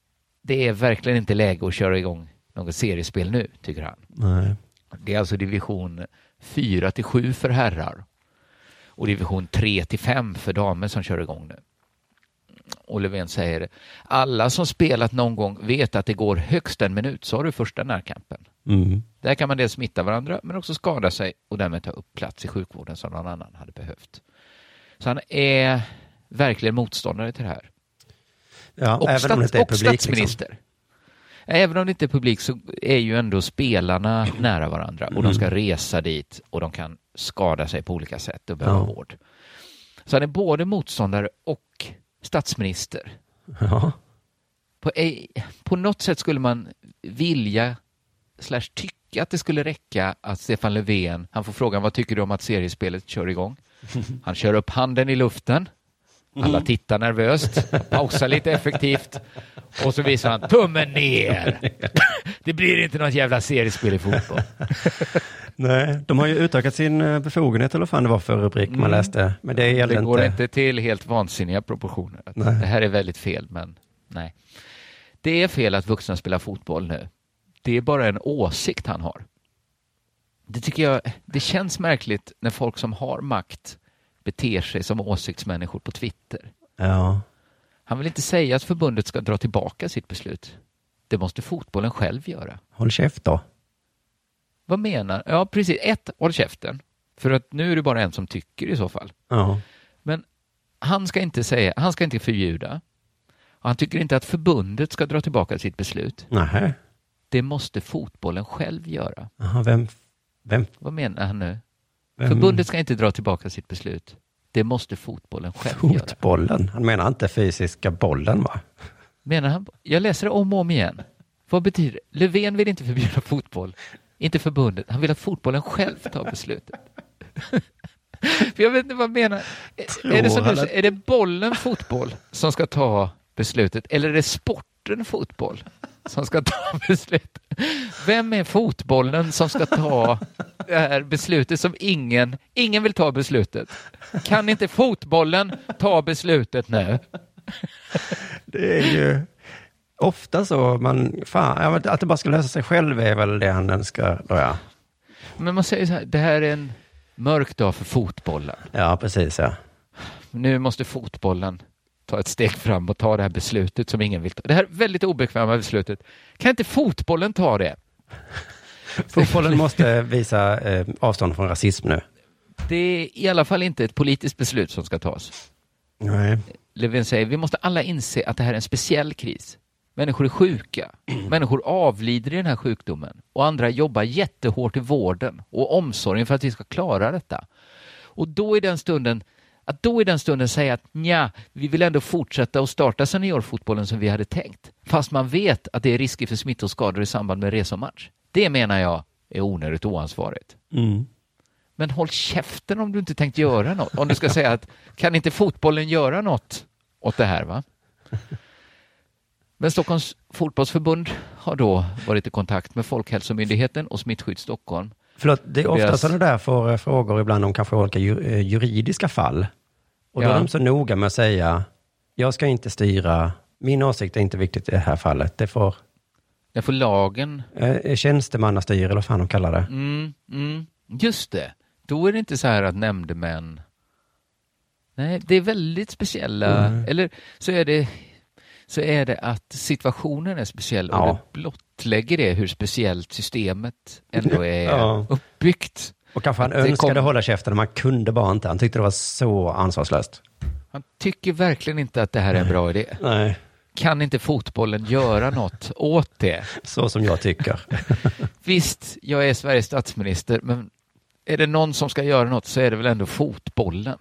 det är verkligen inte läge att köra igång något seriespel nu, tycker han. Nej. Det är alltså division 4 till 7 för herrar och division 3 till 5 för damer som kör igång nu. Och Löfven säger, alla som spelat någon gång vet att det går högst en minut, så har du första närkampen. Mm. Där kan man dels smitta varandra men också skada sig och därmed ta upp plats i sjukvården som någon annan hade behövt. Så han är verkligen motståndare till det här. Ja, och även om det inte är publik, liksom. statsminister. Även om det inte är publik så är ju ändå spelarna nära varandra och de ska Mm. resa dit och de kan skada sig på olika sätt och behöva Ja. vård. Så han är både motståndare och statsminister. Ja. På, på något sätt skulle man vilja slash tycka att det skulle räcka att Stefan Löfven, han får frågan vad tycker du om att seriespelet kör igång? Han kör upp handen i luften. Alla Mm. tittar nervöst, pausar lite effektivt och så visar han tummen ner. Det blir inte något jävla seriespel i fotboll. Nej, de har ju utökat sin eh, befogenhet eller vad fan det var för rubrik man Mm. läste. Men det gällde Det går inte. inte till helt vansinniga proportioner. Nej. Det här är väldigt fel, men nej. Det är fel att vuxna spelar fotboll nu. Det är bara en åsikt han har. Det tycker jag, det känns märkligt när folk som har makt beter sig som åsiktsmänniskor på Twitter. Ja. Han vill inte säga att förbundet ska dra tillbaka sitt beslut. Det måste fotbollen själv göra. Håll käft då. Vad menar? Ja, precis. Ett, håll käften. För att nu är det bara en som tycker i så fall. Ja. Men han ska inte säga, han ska inte förbjuda. Och han tycker inte att förbundet ska dra tillbaka sitt beslut. Nähä. Det måste fotbollen själv göra. Jaha, vem? Vem? Vad menar han nu? Vem? Förbundet ska inte dra tillbaka sitt beslut. Det måste fotbollen själv göra. Fotbollen. Han menar inte fysiska bollen va? Menar han? Jag läser det om och om igen. Vad betyder det? Löfven vill inte förbjuda fotboll. Inte förbundet. Han vill att fotbollen själv tar beslutet. För jag vet inte vad jag menar. Tror Är det, som du, han är det bollen fotboll som ska ta beslutet eller är det sporten fotboll som ska ta beslutet? Vem är fotbollen som ska ta det här beslutet som ingen, ingen vill ta beslutet? Kan inte fotbollen ta beslutet nu? Det är ju ofta så man, fan, att det bara ska lösa sig själv är väl det han önskar. Då, ja. Men man säger så här, det här är en mörk dag för fotbollen. ja, precis ja. Nu måste fotbollen ta ett steg fram och ta det här beslutet som ingen vill ta. Det här väldigt obekväma beslutet. Kan inte fotbollen ta det? Fotbollen måste visa eh, avstånd från rasism nu. Det är i alla fall inte ett politiskt beslut som ska tas. Nej. Löfven säger vi måste alla inse att det här är en speciell kris. Människor är sjuka. Människor avlider i den här sjukdomen och andra jobbar jättehårt i vården och omsorgen för att vi ska klara detta. Och då är den stunden att då i den stunden säga att nja, vi vill ändå fortsätta och starta seniorfotbollen som vi hade tänkt, fast man vet att det är risker för smitta och skador i samband med resa och match. Det menar jag är onödigt oansvarigt. Mm. Men håll käften om du inte tänkt göra något. Om du ska säga att kan inte fotbollen göra något åt det här va? Men Stockholms fotbollsförbund har då varit i kontakt med Folkhälsomyndigheten och Smittskydd Stockholm. Förlåt, det är ofta sådana där får eh, frågor ibland om kanske olika eh, juridiska fall. Och då Ja. är de så noga med att säga, jag ska inte styra, min åsikt är inte viktigt i det här fallet. Det får Där får lagen... eh, tjänstemannastyr, eller vad fan de kallar det. Mm, mm, just det. Då är det inte så här att nämndemän... Nej, det är väldigt speciella... Mm. Eller så är det så är det att situationen är speciell och Ja. det blottlägger det hur speciellt systemet ändå är Ja. uppbyggt. Och kanske han önskade kom- hålla käften, men man kunde bara inte. Han tyckte det var så ansvarslöst. Han tycker verkligen inte att det här är en bra idé. Nej, Kan inte fotbollen göra något åt det? så som jag tycker. Visst, jag är Sveriges statsminister, men är det någon som ska göra något så är det väl ändå fotbollen.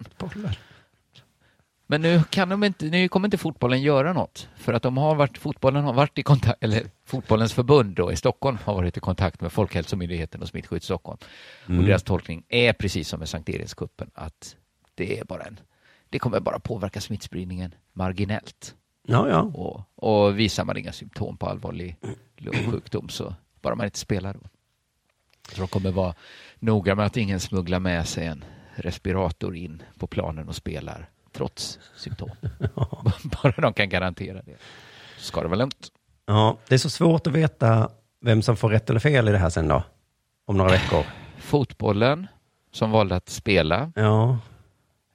Men nu, kan de inte, nu kommer inte fotbollen göra något, för att de har varit, fotbollen har varit i kontakt, eller fotbollens förbund då i Stockholm har varit i kontakt med Folkhälsomyndigheten och Smittskydd Stockholm. Mm. Och deras tolkning är precis som med Sankt Erikskuppen, att det är bara en, det kommer bara påverka smittspridningen marginellt. Ja, ja. Och, och visar man inga symptom på allvarlig lungsjukdom så bara man inte spelar då. Så de kommer vara noga med att ingen smugglar med sig en respirator in på planen och spelar trots symptom. bara de kan garantera det. Så ska det vara lugnt. Ja, det är så svårt att veta vem som får rätt eller fel i det här sen då. Om några veckor. Fotbollen som valde att spela, Ja,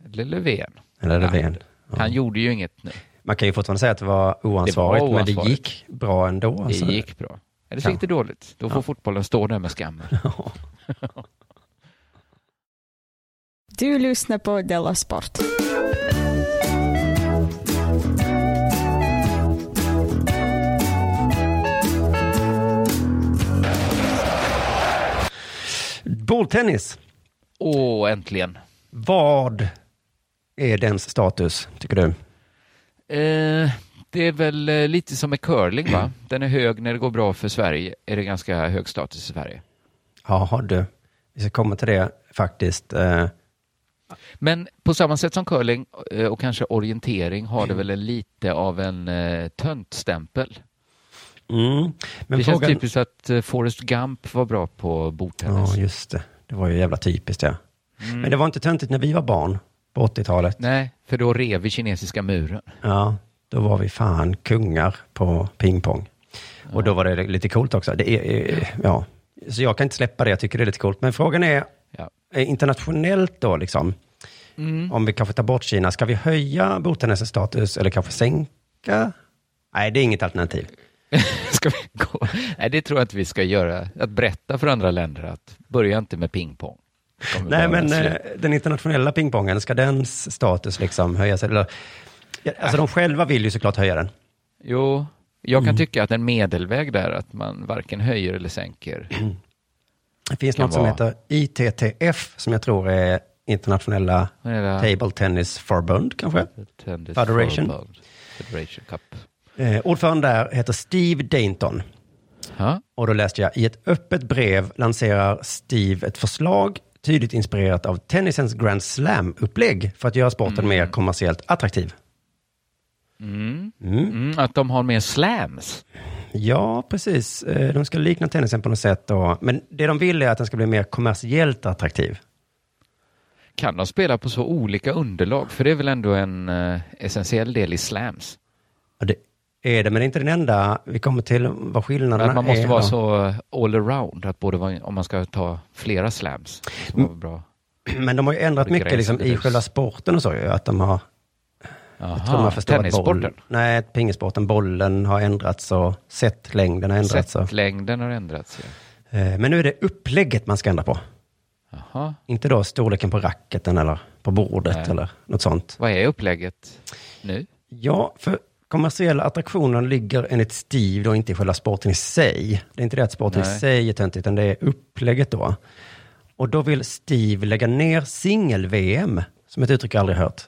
eller Löfven. eller Löfven. Han gjorde ju inget nu. Man kan ju fortfarande säga att det var oansvarigt, men det gick bra ändå. Alltså. Det gick bra. Eller så gick det dåligt. Då får Ja. fotbollen stå där med skammen. Du lyssnar på Della Sport. Bordtennis. Åh, äntligen. Vad är dens status, tycker du? Eh, det är väl eh, lite som med curling, va? Den är hög när det går bra för Sverige. Är det ganska hög status i Sverige. Jaha du, vi ska komma till det faktiskt. Eh, Men på samma sätt som curling eh, och kanske orientering har det väl lite av en eh, töntstämpel. Mm. Men det frågan... känns typiskt att eh, Forrest Gump var bra på bordtennis. Ja, just det. Det var ju jävla typiskt, ja. Mm. Men det var inte töntigt när vi var barn på 80-talet. Nej, för då rev vi kinesiska muren. Ja, då var vi fan kungar på pingpong. Och då var det lite coolt också. Det är, eh, ja. Så jag kan inte släppa det, jag tycker det är lite coolt. Men frågan är, Ja. eh, internationellt då liksom, Mm. om vi kanske tar bort Kina, ska vi höja bordtennisens status eller kanske sänka? Nej, det är inget alternativ. Ska vi gå? Nej, det tror jag inte vi ska göra. Att berätta för andra länder att börja inte med pingpong. Nej, men eh, den internationella pingpongen, ska dens status liksom höjas? Eller, alltså de själva vill ju såklart höja den. Jo, jag kan Mm. tycka att en medelväg där, att man varken höjer eller sänker. Det finns något som vara- heter ITTF, som jag tror är internationella? Table Tennis Förbund, kanske? Tennis Federation. Förbund. Federation Cup. Eh, ordförande där heter Steve Dainton. Ja. Och då läste jag, i ett öppet brev lanserar Steve ett förslag tydligt inspirerat av tennisens Grand Slam-upplägg för att göra sporten mer kommersiellt attraktiv. Mm. Mm, att de har mer slams. Ja, precis. Eh, De ska likna tennisen på något sätt. Då. Men det de vill är att den ska bli mer kommersiellt attraktiv. Kan de spela på så olika underlag? För det är väl ändå en eh, essentiell del i slams? Och det är det, men det är inte den enda. Vi kommer till vad skillnaderna Att man måste är. vara då. så all around, att både vara, om man ska ta flera slams. Så Mm. bra. Men de har ju ändrat mycket liksom, i själva sporten och så ju. Att de har... Jaha, jag tror förstått att tennissporten? boll- Nej, pingissporten. Bollen har ändrats och setlängden har ändrats. Setlängden har ändrats. Ja. Eh, Men nu är det upplägget man ska ändra på. Jaha. Inte då storleken på racketen eller på bordet Nej. eller något sånt. Vad är upplägget nu? Ja, för kommersiella attraktioner ligger enligt Steve då inte i själva sporten i sig. Det är inte det att sporten i Nej. sig är töntigt, utan det är upplägget då. Och då vill Steve lägga ner singel-VM, som ett uttryck jag aldrig hört.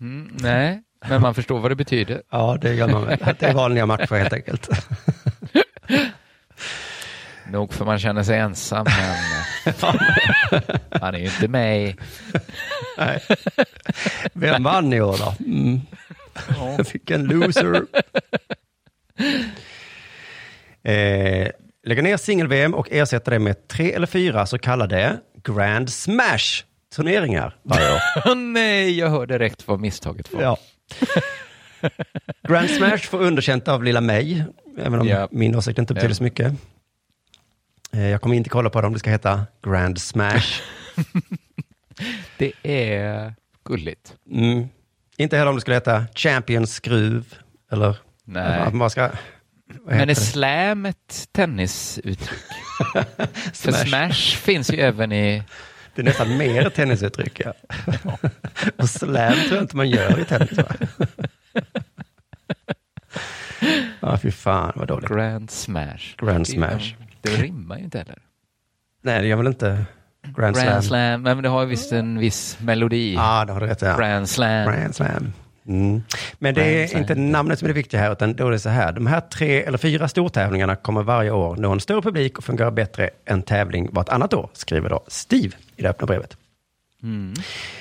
Mm, nej, men man förstår vad det betyder. Ja, det gör man väl. Det är vanliga matcher helt enkelt. Nog för man känner sig ensam, men han är ju inte med i... Vem vann i år då? Mm. Vilken loser. Eh, lägga ner singel-VM och ersätta det med tre eller fyra så kallade Grand Smash-turneringar varje år. Nej, jag hör direkt vad misstaget var. Ja. Grand Smash får underkänt av lilla mig, även om Ja. min åsikt inte betyder Ja. så mycket. Eh, jag kommer inte kolla på det om det ska heta Grand Smash. Det är gulligt. Mm. Inte heller om det skulle heta Champions Skruv, eller Nej. man ska... Men är slam ett tennisuttryck? För Smash. smash finns ju även i... Det är nästan mer tennisuttryck. Ja. Och slam tror jag inte man gör i tennis. Va? Ja, fy fan vad dåligt. Grand smash. Grand smash. Det rimmar ju inte heller. Nej, det gör väl inte Grand, Grand Slam? slam. Nej, men det har ju visst en viss melodi. Ja, det har du rätt ja. Grand slam. Grand Slam. Mm. Men det är inte namnet som är det viktiga här, utan då är det så här. De här tre eller fyra stortävlingarna kommer varje år nå en större publik och fungera bättre än tävling vartannat år, skriver då Steve i det öppna brevet. Mm.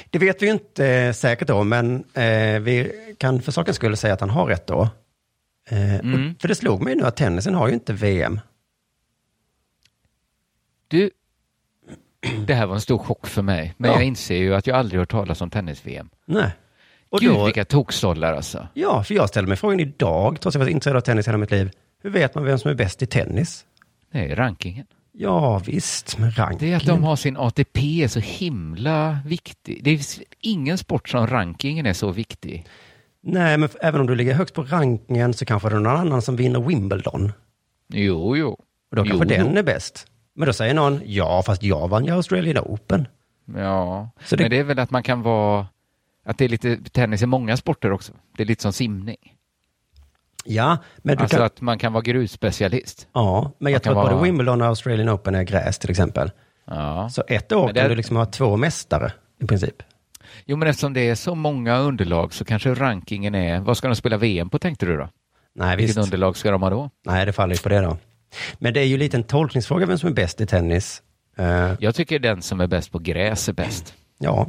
Det vet vi inte eh, säkert då, men eh, vi kan för sakens skull säga att han har rätt då. Eh, Mm. för det slog mig nu att tennisen har ju inte VM. Du, det här var en stor chock för mig. Men Ja. jag inser ju att jag aldrig hört talas om tennis-VM. Nej. Och Gud, då, vilka tokstollar alltså. ja, för jag ställde mig frågan idag, trots att jag varit intresserad av tennis hela mitt liv. Hur vet man vem som är bäst i tennis? Det är rankingen. Ja, visst, med ranking. Det är att de har sin ATP är så himla viktig. Det är ingen sport som rankingen är så viktig. Nej, men även om du ligger högst på rankingen så kanske det är någon annan som vinner Wimbledon. Jo, jo. Och då kanske Jo, den är bäst. Men då säger någon, ja, fast jag vann ju Australian Open. Ja, Så det- men det är väl att man kan vara... Att det är lite tennis i många sporter också. Det är lite som simning. Ja, men du alltså kan... att man kan vara grusspecialist. Ja, men jag Man tror att både vara- Wimbledon och Australian Open är gräs till exempel. Ja. Så ett år Men det- kan du liksom ha två mästare i princip. Jo, men eftersom det är så många underlag så kanske rankingen är... Vad ska de spela VM på tänkte du då? Nej, Vilket visst. underlag ska de ha då? Nej, det faller ju på det då. Men det är ju lite en tolkningsfråga vem som är bäst i tennis. Eh, Jag tycker den som är bäst på gräs är bäst. ja,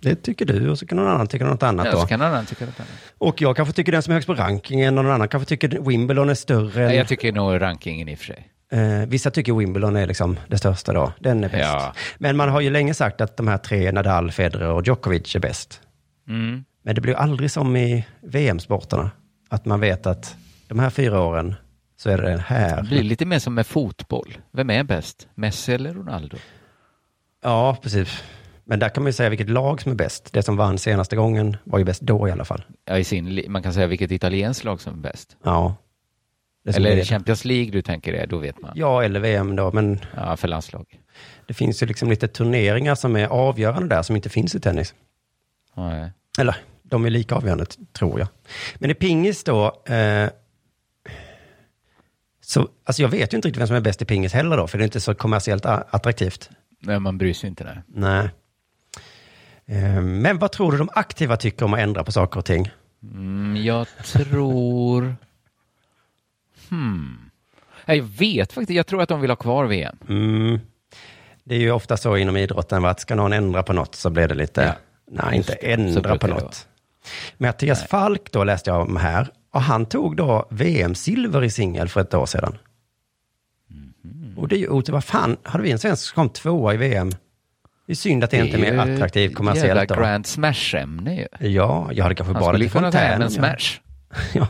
det tycker du och så kan någon annan tycka något annat Ja, då. så kan någon annan tycka något annat. Och jag kanske tycker den som är högst på rankingen och någon annan kanske tycker Wimbledon är större. Nej, jag tycker nog rankingen i och för sig. eh, vissa tycker Wimbledon är liksom det största då. Den är bäst. Ja. Men man har ju länge sagt att de här tre, Nadal, Federer och Djokovic är bäst. Mm. Men det blir aldrig som i VM-sporterna. Att man vet att de här fyra åren så är det den här. Det blir lite mer som med fotboll. Vem är bäst? Messi eller Ronaldo? Ja, precis. Men där kan man ju säga vilket lag som är bäst. Det som vann senaste gången var ju bäst då i alla fall. Ja, i sin, man kan säga vilket italienskt lag som är bäst. Ja. Det Eller är det Champions League du tänker det? Då vet man. Ja, eller VM då. Men Ja, för landslag. det finns ju liksom lite turneringar som är avgörande där som inte finns i tennis. Nej. Eller, de är lika avgörande, tror jag. Men i pingis då, eh, så, alltså jag vet ju inte riktigt vem som är bäst i pingis heller då, för det är inte så kommersiellt attraktivt. Nej, man bryr sig inte. Nej. Nej. Eh, men vad tror du de aktiva tycker om att ändra på saker och ting? Mm, jag tror... Hmm. Nej, Jag vet faktiskt. Jag tror att de vill ha kvar VM. Mm. Det är ju ofta så inom idrotten va, att ska någon ändra på något så blir det lite, Ja. nej inte ändra på något. Mattias Falk då läste jag om här och han tog då VM-silver i singel för ett år sedan. Mhm. Och det är ju otippat, vad fan, hade vi en svensk som kom tvåa i VM? Det är synd att det, inte är mer attraktivt kommersiellt Jävla då. Grand Smash-ämne ju. Ja, jag hade kanske Han bara skulle ju lite kunna ta hem fontän. en smash. Ja.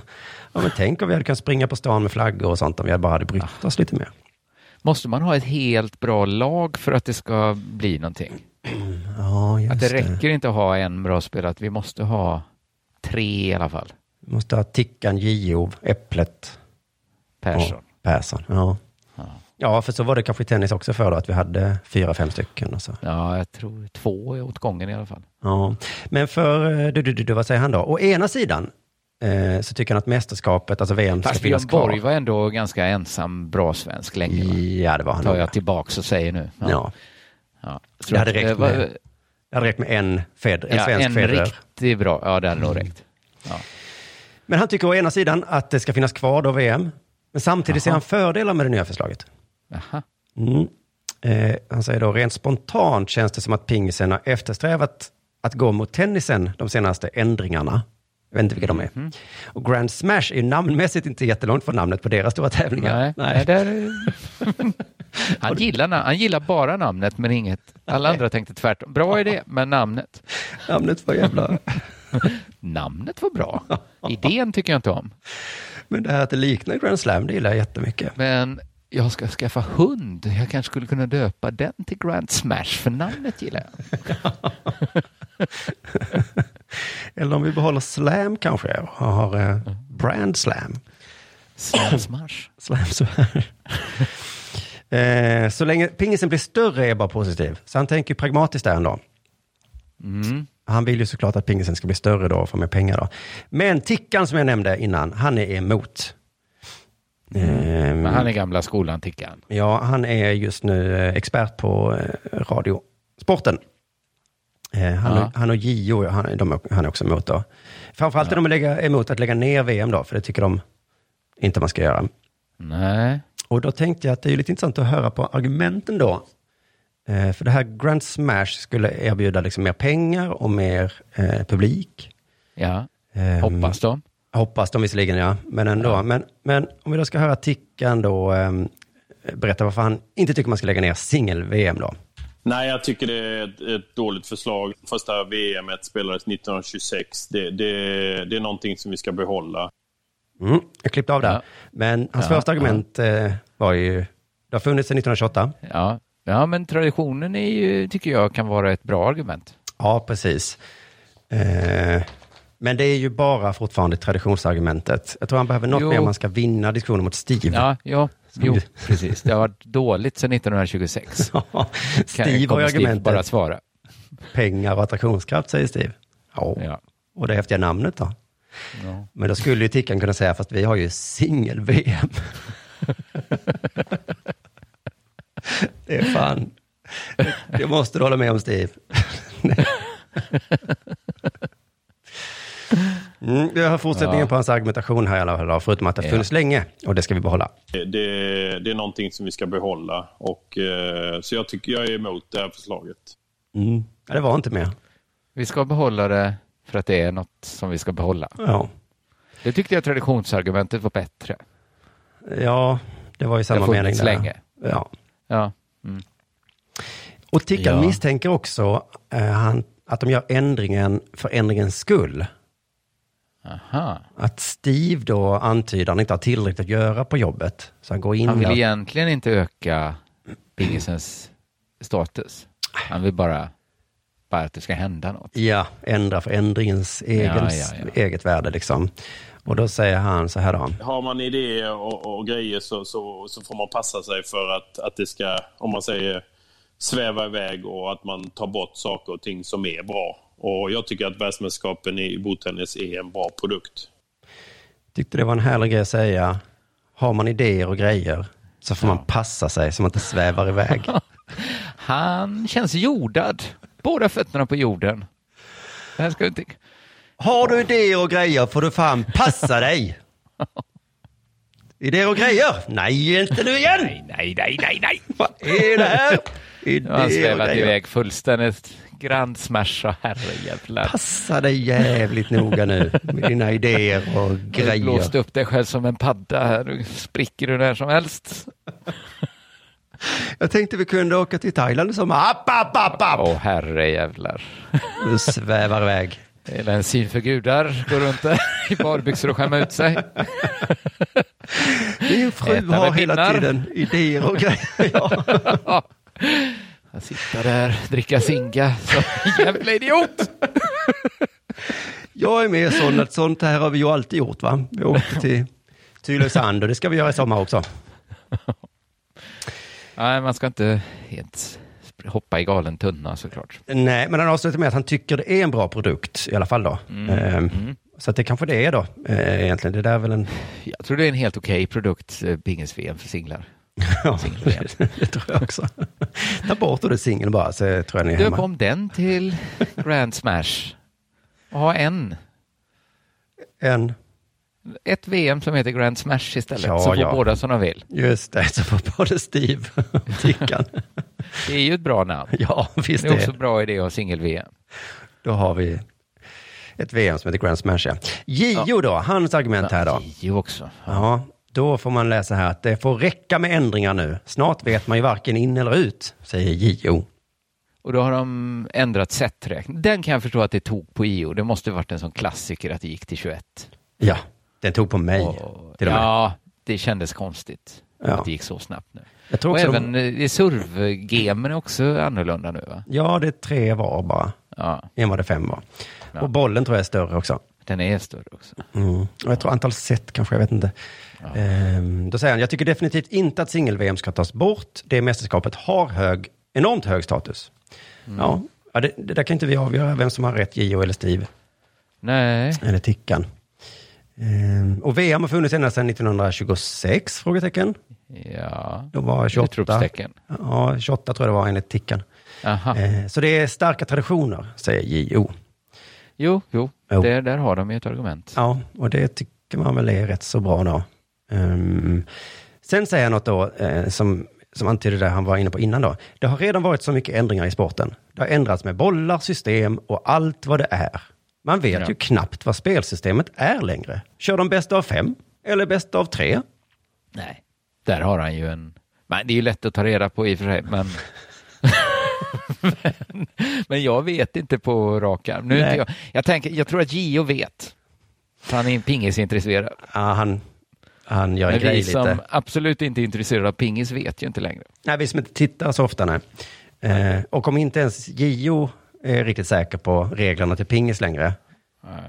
ja, men tänk om vi hade kunnat springa på stan med flaggor och sånt om vi bara hade brytt oss lite mer. Måste man ha ett helt bra lag för att det ska bli någonting? Ja, just Att det det. räcker inte att ha en bra spelare, att vi måste ha tre i alla fall. Måste ha Tickan, Gio, Äpplet. Persson. och Persson, ja. Ja, för så var det kanske i tennis också förr då, att vi hade fyra, fem stycken. Och så. Ja, jag tror två åt gången i alla fall. Ja. Men för, eh, du, du, du, vad säger han då? Å ena sidan eh, så tycker han att mästerskapet, alltså VM, ska Fast Björn finnas kvar. Borg var ändå ganska ensam bra svensk länge. Va? Ja, det var han tar jag tillbaks och säger nu. Ja. Ja. Så Det hade räckt eh, med, det hade räckt med en, fed, en ja, svensk en Federer. riktigt bra. Ja, det hade nog räckt. Ja. Men han tycker å ena sidan att det ska finnas kvar då VM. Men samtidigt ser Jaha. han fördelar med det nya förslaget. Mm. Eh, han säger då, rent spontant känns det som att pingisen har eftersträvat att gå mot tennisen de senaste ändringarna. Jag vet inte vilka de är. Mhm. Och Grand Smash är ju namnmässigt inte jättelångt från namnet på deras stora tävlingar. Nej, nej. där, han, gillar, han gillar bara namnet men inget. Alla andra tänkte tvärtom. Bra idé, men namnet. Namnet var jävla... namnet var bra. Idén tycker jag inte om. Men det här att det liknar Grand Slam, det gillar jag jättemycket. Men jag ska skaffa hund. Jag kanske skulle kunna döpa den till Grand Smash, för namnet gillar jag. Eller om vi behåller Slam kanske och har eh, Brand Slam. Slam Smash. Slam Smash. eh, så länge pingisen blir större är jag bara positiv. Så han tänker pragmatiskt där ändå. Mm. Han vill ju såklart att pingisen ska bli större då och få mer pengar då. Men Tickan som jag nämnde innan, han är emot. Ehm, Men han är gamla skolan, Tickan. Ja, han är just nu eh, expert på eh, radiosporten. Eh, han, Ja. han och Gio, han, de, han är också emot då. Framförallt är de lägga, emot att lägga ner VM då, för det tycker de inte man ska göra. Nej. Och då tänkte jag att det är lite intressant att höra på argumenten då. Eh, för det här Grand Smash skulle erbjuda liksom mer pengar och mer eh, publik. Ja, Ehm, hoppas de. Hoppas de visserligen, ja. Men ändå. Men, men om vi då ska höra Tickan då um, berätta varför han inte tycker man ska lägga ner singel-VM då. Nej, jag tycker det är ett, ett dåligt förslag. Första VM spelades 1926. Det, det, det är någonting som vi ska behålla. Mm, jag klippte av där. Men hans Ja, första argument eh, var ju, det har funnits sedan 1928. Ja. Ja, men traditionen är ju, tycker jag kan vara ett bra argument. Ja, precis. Eh, men det är ju bara fortfarande traditionsargumentet. Jag tror han behöver något Jo. mer om man ska vinna diskussionen mot Steve. Ja, ja. Jo, du- precis. Det har varit dåligt sedan 1926. Ja, Kan- Steve har argumentet. bara svara. Pengar och attraktionskraft, säger Steve. Ja. Ja. Och det häftiga namnet då? Ja. Men då skulle ju Tickan kunna säga, fast vi har ju singel-VM. det är fan, det måste du hålla med om Steve. mm, har fortsättningen Ja. på hans argumentation här i alla fall, förutom att det har Ja. funnits länge och det ska vi behålla. Det, det är någonting som vi ska behålla. Och, eh, så jag tycker jag är emot det här förslaget. Mm. Ja, det var inte mer. Vi ska behålla det för att det är något som vi ska behålla. Ja. Det tyckte jag traditionsargumentet var bättre. Ja, det var ju Det samma har mening funnits där. länge. Ja. Ja. Mm. Och Tickan Ja. misstänker också eh, han, att de gör ändringen för ändringens skull. Aha. Att Steve då antyder att han inte har tillräckligt att göra på jobbet. Så han går in Han vill där. egentligen inte öka pingisens status. Han vill bara, bara att det ska hända något. Ja, ändra för ändringens egen, Ja, ja, ja. eget värde liksom. Och då säger han så här då. Har man idéer och, och grejer så, så, så får man passa sig för att, att det ska, om man säger, sväva iväg och att man tar bort saker och ting som är bra. Och jag tycker att världsmästerskapen i bordtennis är en bra produkt. Tyckte det var en härlig grej att säga. Har man idéer och grejer så får man passa sig så man inte svävar iväg. Han känns jordad. Båda fötterna på jorden. Det här ska inte... Har du idéer och grejer får du fan passa dig. Idéer och grejer? Nej, inte nu igen! Nej, nej, nej, nej, nej. Vad är det här? idéer och svävat grejer. iväg fullständigt. Grand smash och herrejävlar. Passa dig jävligt noga nu med dina idéer och Du har blåst grejer. upp dig själv som en padda här. Du spricker du när som helst. Jag tänkte vi kunde åka till Thailand som app, app, app, app. Åh herrejävlar. Du svävar iväg. Eller en syn för gudar. Går runt där i badbyxor och skämma ut sig. Min fru har hela pinnar. tiden idéer och grejer. Ja. Jag sitter där, dricka singa som jävla idiot. Jag är med sån att sånt här har vi ju alltid gjort va. Vi åkte till Tylösand och det ska vi göra i sommar också. Nej, man ska inte helt hoppa i galen tunna såklart. Nej, men han avslutar med att han tycker det är en bra produkt i alla fall då. Mm. Ehm, Så att det kanske det är då eh, egentligen. Det där är väl en... Jag tror det är en helt okej produkt, eh, Pingis-VM för singlar. Ja, det tror jag också. Ta bort ordet singel bara så tror jag ni är Döp hemma. om den till Grand Smash. Och ha en. En, Ett VM som heter Grand Smash istället. Ja, så får ja. båda som de vill. just det, så får både Steve och Tickan. Det är ju ett bra namn. Ja, visst Det är det. också bra idé att ha singel-VM. Då har vi ett VM som heter Grand Smash. Ja. Gio då, hans argument här då. Gio också. Ja, då får man läsa här att det får räcka med ändringar nu. Snart vet man ju varken in eller ut, säger Gio. Och då har de ändrat seträkning. Den kan jag förstå att det tog på IO. Det måste varit en sån klassiker att det gick till 21. Ja, den tog på mig. Och, till och med. ja, det kändes konstigt Ja. att det gick så snabbt nu. Jag tror och även de... eh, servgemen är också annorlunda nu va? Ja, det är tre var bara. Ja, En var det fem var. Ja. Och bollen tror jag är större också. den är större också. Mm. Och jag tror antal set kanske, jag vet inte. Ehm, då säger han, jag tycker definitivt inte att singel-VM ska tas bort. Det mästerskapet har hög, enormt hög status. Mm. Ja, ja det, det där kan inte vi avgöra vem som har rätt, Gio eller Steve. Nej, Eller Tickan. Ehm, och VM har funnits ända sedan 1926? Frågetecken. ja. Då var 28. Utropstecken. Ja, 28 tror jag det var enligt Tickan. Aha. Ehm, så det är starka traditioner, säger JO. Jo, jo, Jo. Där, där har de ju ett argument. Ja, och det tycker man väl är rätt så bra då. Ehm, sen säger han något då, eh, som, som antyder det han var inne på innan då. Det har redan varit så mycket ändringar i sporten. Det har ändrats med bollar, system och allt vad det är. Man vet Ja. ju knappt vad spelsystemet är längre. Kör de bästa av fem? Eller bästa av tre? Nej, där har han ju en... Men det är ju lätt att ta reda på i och för sig, men... men, men jag vet inte på rak arm. Nu jag, jag, tänker, jag tror att Gio vet. Han är pingisintresserad. Ja, han, han gör en Men grej vi lite. som absolut inte är intresserade av pingis vet ju inte längre. Nej, vi som inte tittar så ofta, nej. Eh, och om inte ens JO är riktigt säker på reglerna till pingis längre,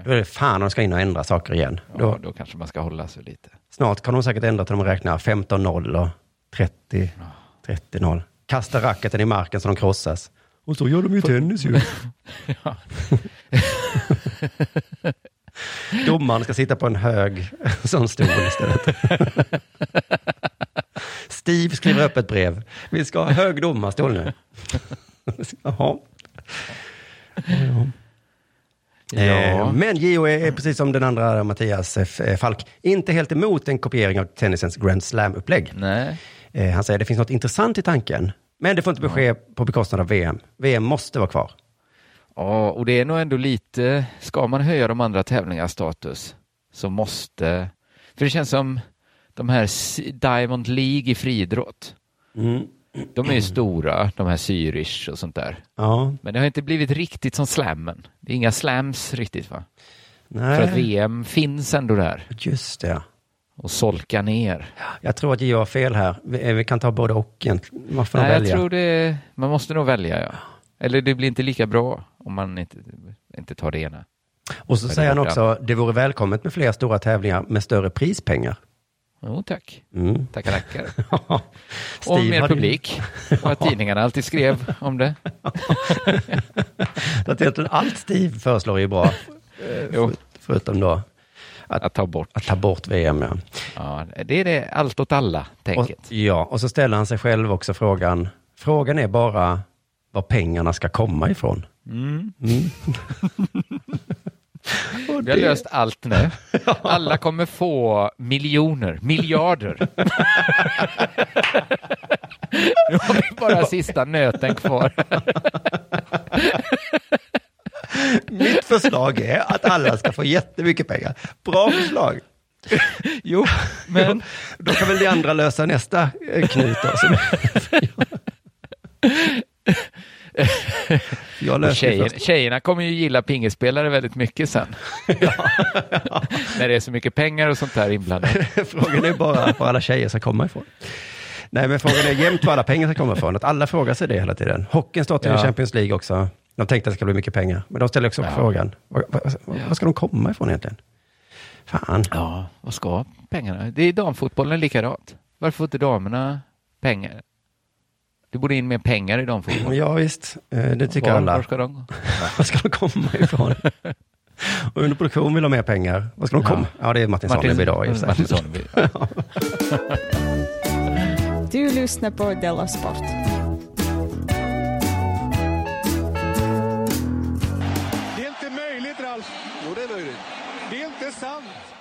då är det fan de ska in och ändra saker igen. Ja, Då, då kanske man ska hålla sig lite. snart kan de säkert ändra till de räknar 15-0 och 30 30-0. Kasta racketen i marken så de krossas. Och så gör de ju tennis ju. Domaren ska sitta på en hög sån stol istället. Steve skriver upp ett brev. Vi ska ha hög domarstol nu. Jaha. Ja. Eh, Men Gio är, är precis som den andra Mattias eh, Falk, inte helt emot en kopiering av tennisens Grand Slam-upplägg. Eh, han säger det finns något intressant i tanken, men det får inte ske på bekostnad av VM. VM måste vara kvar. Ja, och det är nog ändå lite, ska man höja de andra tävlingarnas status så måste, för det känns som de här Diamond League i friidrott, Mm. De är ju stora, de här Zürich och sånt där. Ja, Men det har inte blivit riktigt som slammen. Det är inga slams riktigt va? nej. För att VM finns ändå där Just det. och solka ner. Jag tror att Gio har fel här. Vi, eh, vi kan ta både och egentligen. Man får Nej, jag välja. tror det, man måste nog välja ja. Eller det blir inte lika bra om man inte, inte tar det ena. Och så säger han också, det vore välkommet med fler stora tävlingar med större prispengar. Jo, tack. Mm. Tackar, tackar. och mer publik. Och att tidningarna alltid skrev om det. Att allt Steve föreslår är bra. Eh, Jo. för, förutom då Att ta bort. att ta bort VM. Ja. Ja, det är det allt åt alla Och, tänket. ja, och så ställer han sig själv också frågan, frågan är bara var pengarna ska komma ifrån. Mm. Mm. Och Vi har det- löst allt nu. Alla kommer få miljoner, miljarder. Nu har vi bara sista nöten kvar. Mitt förslag är att alla ska få jättemycket pengar. Bra förslag. Jo, men... Då kan väl de andra lösa nästa eh, knut Jag Och löser tjejer, först. tjejerna kommer ju gilla pingespelare väldigt mycket sen. När det är så mycket pengar och sånt där inblandat. Frågan är bara var alla tjejer ska komma ifrån. Nej, men frågan är jämt var alla pengar ska komma ifrån. Att alla frågar sig det hela tiden. Hockeyn startar i Ja. Champions League också. De tänkte att det ska bli mycket pengar. Men de ställer också Ja. frågan, var, var, var ska de komma ifrån egentligen? Fan. Ja, vad ska pengarna? Det är damfotbollen likadant. Varför får inte damerna pengar? Det borde in mer pengar i damfotboll. Ja, visst. Eh, Det tycker Var- alla. Var ska de? Var ska de komma ifrån? Och under produktion vill de ha mer pengar. Var ska de Ja. komma? Ja, det är Martin Sonneby idag. Martin Sonneby. Du lyssnar på Della Sport.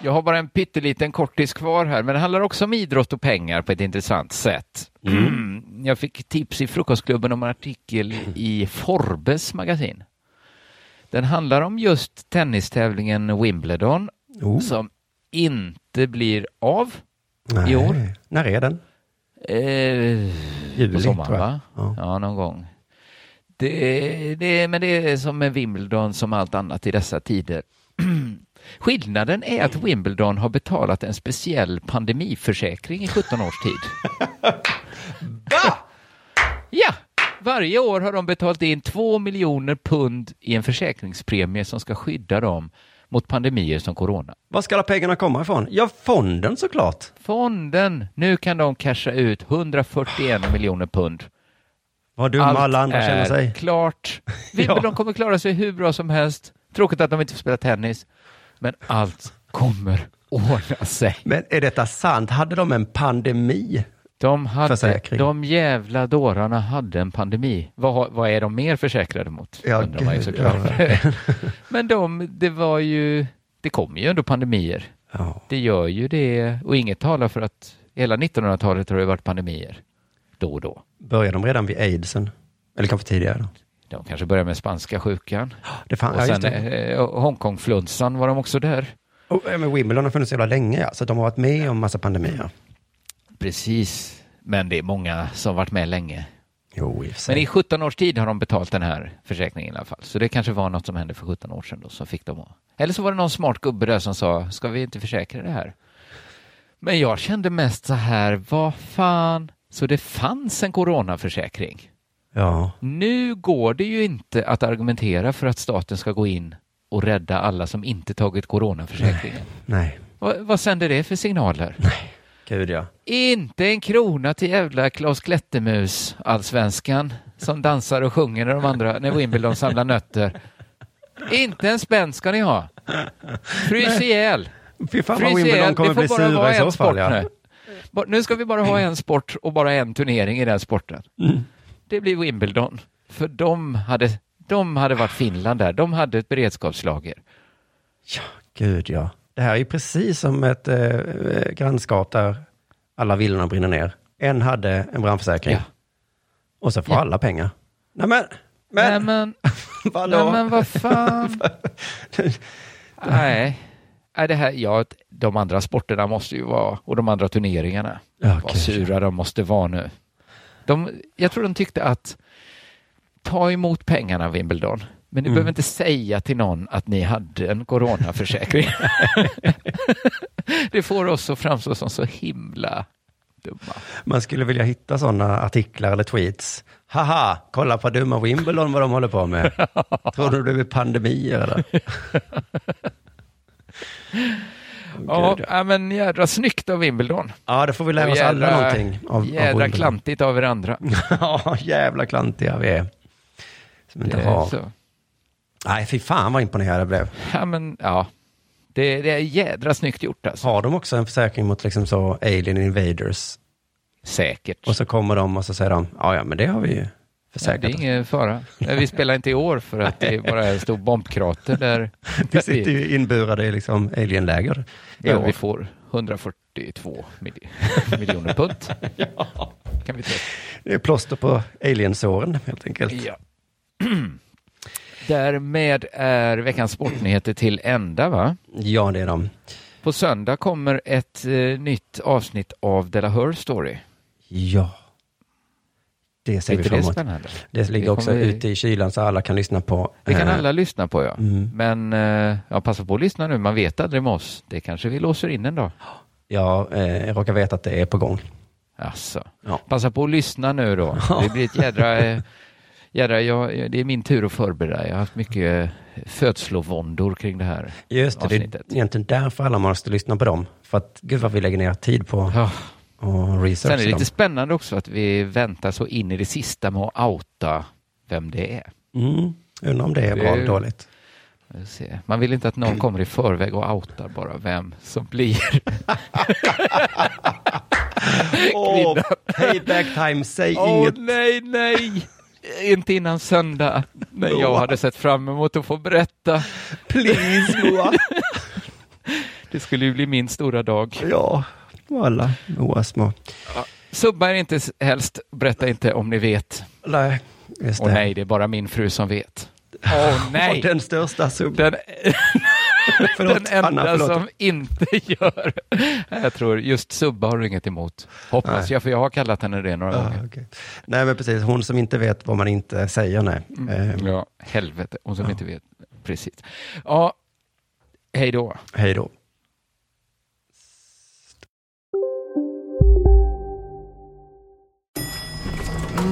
Jag har bara en pytteliten kortis kvar här, men det handlar också om idrott och pengar på ett intressant sätt. Mm. Jag fick tips i Frukostklubben om en artikel i Forbes magasin. Den handlar om just tennistävlingen Wimbledon Oh. som inte blir av Nej. i år. När är den? Eh, Juli, på sommaren, va? Ja. Ja. någon gång. Det, det, men det är som med Wimbledon som allt annat i dessa tider. Skillnaden är att Wimbledon har betalat en speciell pandemiförsäkring i 17 års tid. Ja, varje år har de betalat in 2 miljoner pund i en försäkringspremie som ska skydda dem mot pandemier som corona. Var ska alla pengarna komma ifrån? Ja, fonden såklart. Fonden, nu kan de casha ut 141 miljoner pund. Vad dumma Allt alla andra är känner sig. klart. Wimbledon kommer klara sig hur bra som helst. Tråkigt att de inte får spela tennis, men allt kommer ordna sig. Men är detta sant? Hade de en pandemi? De, hade, Försäkring. de jävla dårarna hade en pandemi. Vad, vad är de mer försäkrade mot? Ja, undrar man ju såklart. ja. Men de, det var ju, det kommer ju ändå pandemier. Ja. Det gör ju det och inget talar för att hela 1900-talet har det varit pandemier. Då och då. Började de redan vid aidsen? Eller kanske tidigare? Då? De kanske började med spanska sjukan. Det fan, och ja, sen det. eh, Hongkongflunsan var de också där. Ja, men Wimbledon har funnits så jävla länge, ja, så de har varit med om massa pandemier. Precis, men det är många som varit med länge. Jo, i. Men i 17 års tid har de betalt den här försäkringen i alla fall. Så det kanske var något som hände för 17 år sedan då, som fick dem att... Eller så var det någon smart gubbe där som sa, ska vi inte försäkra det här? Men jag kände mest så här, vad fan, så det fanns en coronaförsäkring. Ja. Nu går det ju inte att argumentera för att staten ska gå in och rädda alla som inte tagit coronaförsäkringen. Nej. Vad, vad sänder det för signaler? Gud ja. Inte en krona till jävla Klas Klättermus, allsvenskan, som dansar och sjunger när de andra, när Wimbledon samlar nötter. Inte en spänn ska ni ha. Frys ihjäl. Fy fan vad Wimbledon kommer bli sura i så fall. Ja. nu. Nu ska vi bara ha en sport och bara en turnering i den sporten. Mm. Det blir Wimbledon. För de hade, de hade varit Finland där. De hade ett beredskapslager. Gud ja. Det här är ju precis som ett eh, eh, grannskap där alla villorna brinner ner. En hade en brandförsäkring. Ja. Och så får Ja. alla pengar. Nej men, men, Nej men, nej, men vad fan. Nej. Nej, det här, ja, de andra sporterna måste ju vara, och de andra turneringarna, Ja, vad sura de måste vara nu. De, jag tror de tyckte att ta emot pengarna Wimbledon, men ni Mm. behöver inte säga till någon att ni hade en coronaförsäkring. det får oss att framstå som så himla dumma. Man skulle vilja hitta sådana artiklar eller tweets. Haha, kolla på dumma Wimbledon vad de håller på med. Tror du det blir pandemier eller? Ja, ja, men jädra snyggt av Wimbledon. Ja, det får vi lära oss alla någonting av, av Jädra Wimbledon. klantigt av er andra. ja, jävla klantiga vi är. Som inte har. så. Nej, fy fan vad imponerad jag blev. Ja, men ja. Det, det är jädra snyggt gjort alltså. Har de också en försäkring mot liksom så alien invaders? Säkert. Och så kommer de och så säger de, ja ja men det har vi ju Ja, försäkrat. det är ingen fara. Nej, Vi spelar inte i år för att det är bara en stor bombkrater där, Vi sitter ju inburade i liksom alienläger. där vi får 142 mil- miljoner pund. kan vi ta. Det är plåster på aliensåren helt enkelt. Ja. Därmed är veckans sportnyheter till ända, va? Ja, det är de. På söndag kommer ett eh, nytt avsnitt av Della Her Story. Ja. Det ser Är vi fram det emot. spännande? Det ligger Det också kommer- ute i kylan så alla kan lyssna på. Det kan eh, alla lyssna på, ja. Mm. Men eh, ja, passa på att lyssna nu. Man vet aldrig med oss. Det kanske vi låser in en dag. Ja, eh, jag råkar veta att det är på gång. Alltså. Ja. Passa på att lyssna nu då. Det blir ett jädra... jädra jag, det är min tur att förbereda. Jag har haft mycket födslovåndor kring det här Just det, avsnittet. det är egentligen därför alla måste lyssna på dem. För att gud vad vi lägger ner tid på Ja. Att researcha Sen är det dem. lite spännande också att vi väntar så in i det sista med att outa vem det är. Mm. Undrar om det är bra eller dåligt. Man vill inte att någon kommer i förväg och outar bara vem som blir kvinnan. payback time, säg Åh inget. nej, nej! Inte innan söndag, när jag hade sett fram emot att få berätta. Please Moa. Det skulle ju bli min stora dag. ja, och alla Moa små. Subba er inte helst, berätta inte om ni vet. Nej, just Och det. nej, det är bara min fru som vet. Åh nej! Och den största sub... Den, Förlåt, den enda Anna, förlåt. som inte gör. Jag tror just Subba har du inget emot. Hoppas Nej. jag, för jag har kallat henne det några Ah, gånger. okej. Nej, men precis. Hon som inte vet vad man inte säger, nej. Eh, Ja, helvete. Hon som Ja. inte vet. Precis. Ja, hej då. hej då.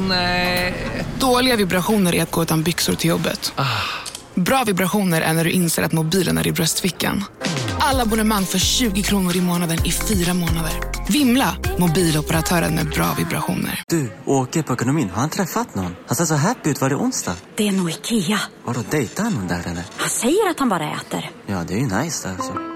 Nej. Dåliga vibrationer är att gå utan byxor till jobbet. Bra vibrationer är när du inser att mobilen är i bröstfickan. Alla abonnemang för 20 kronor i månaden i fyra månader. Vimla! Mobiloperatören med bra vibrationer. Du, åker på ekonomin. Har han träffat någon? Han ser så happy ut. Var det onsdag? Det är nog Ikea. Har du dejtar han någon där eller? Han säger att han bara äter. Ja, det är ju nice alltså.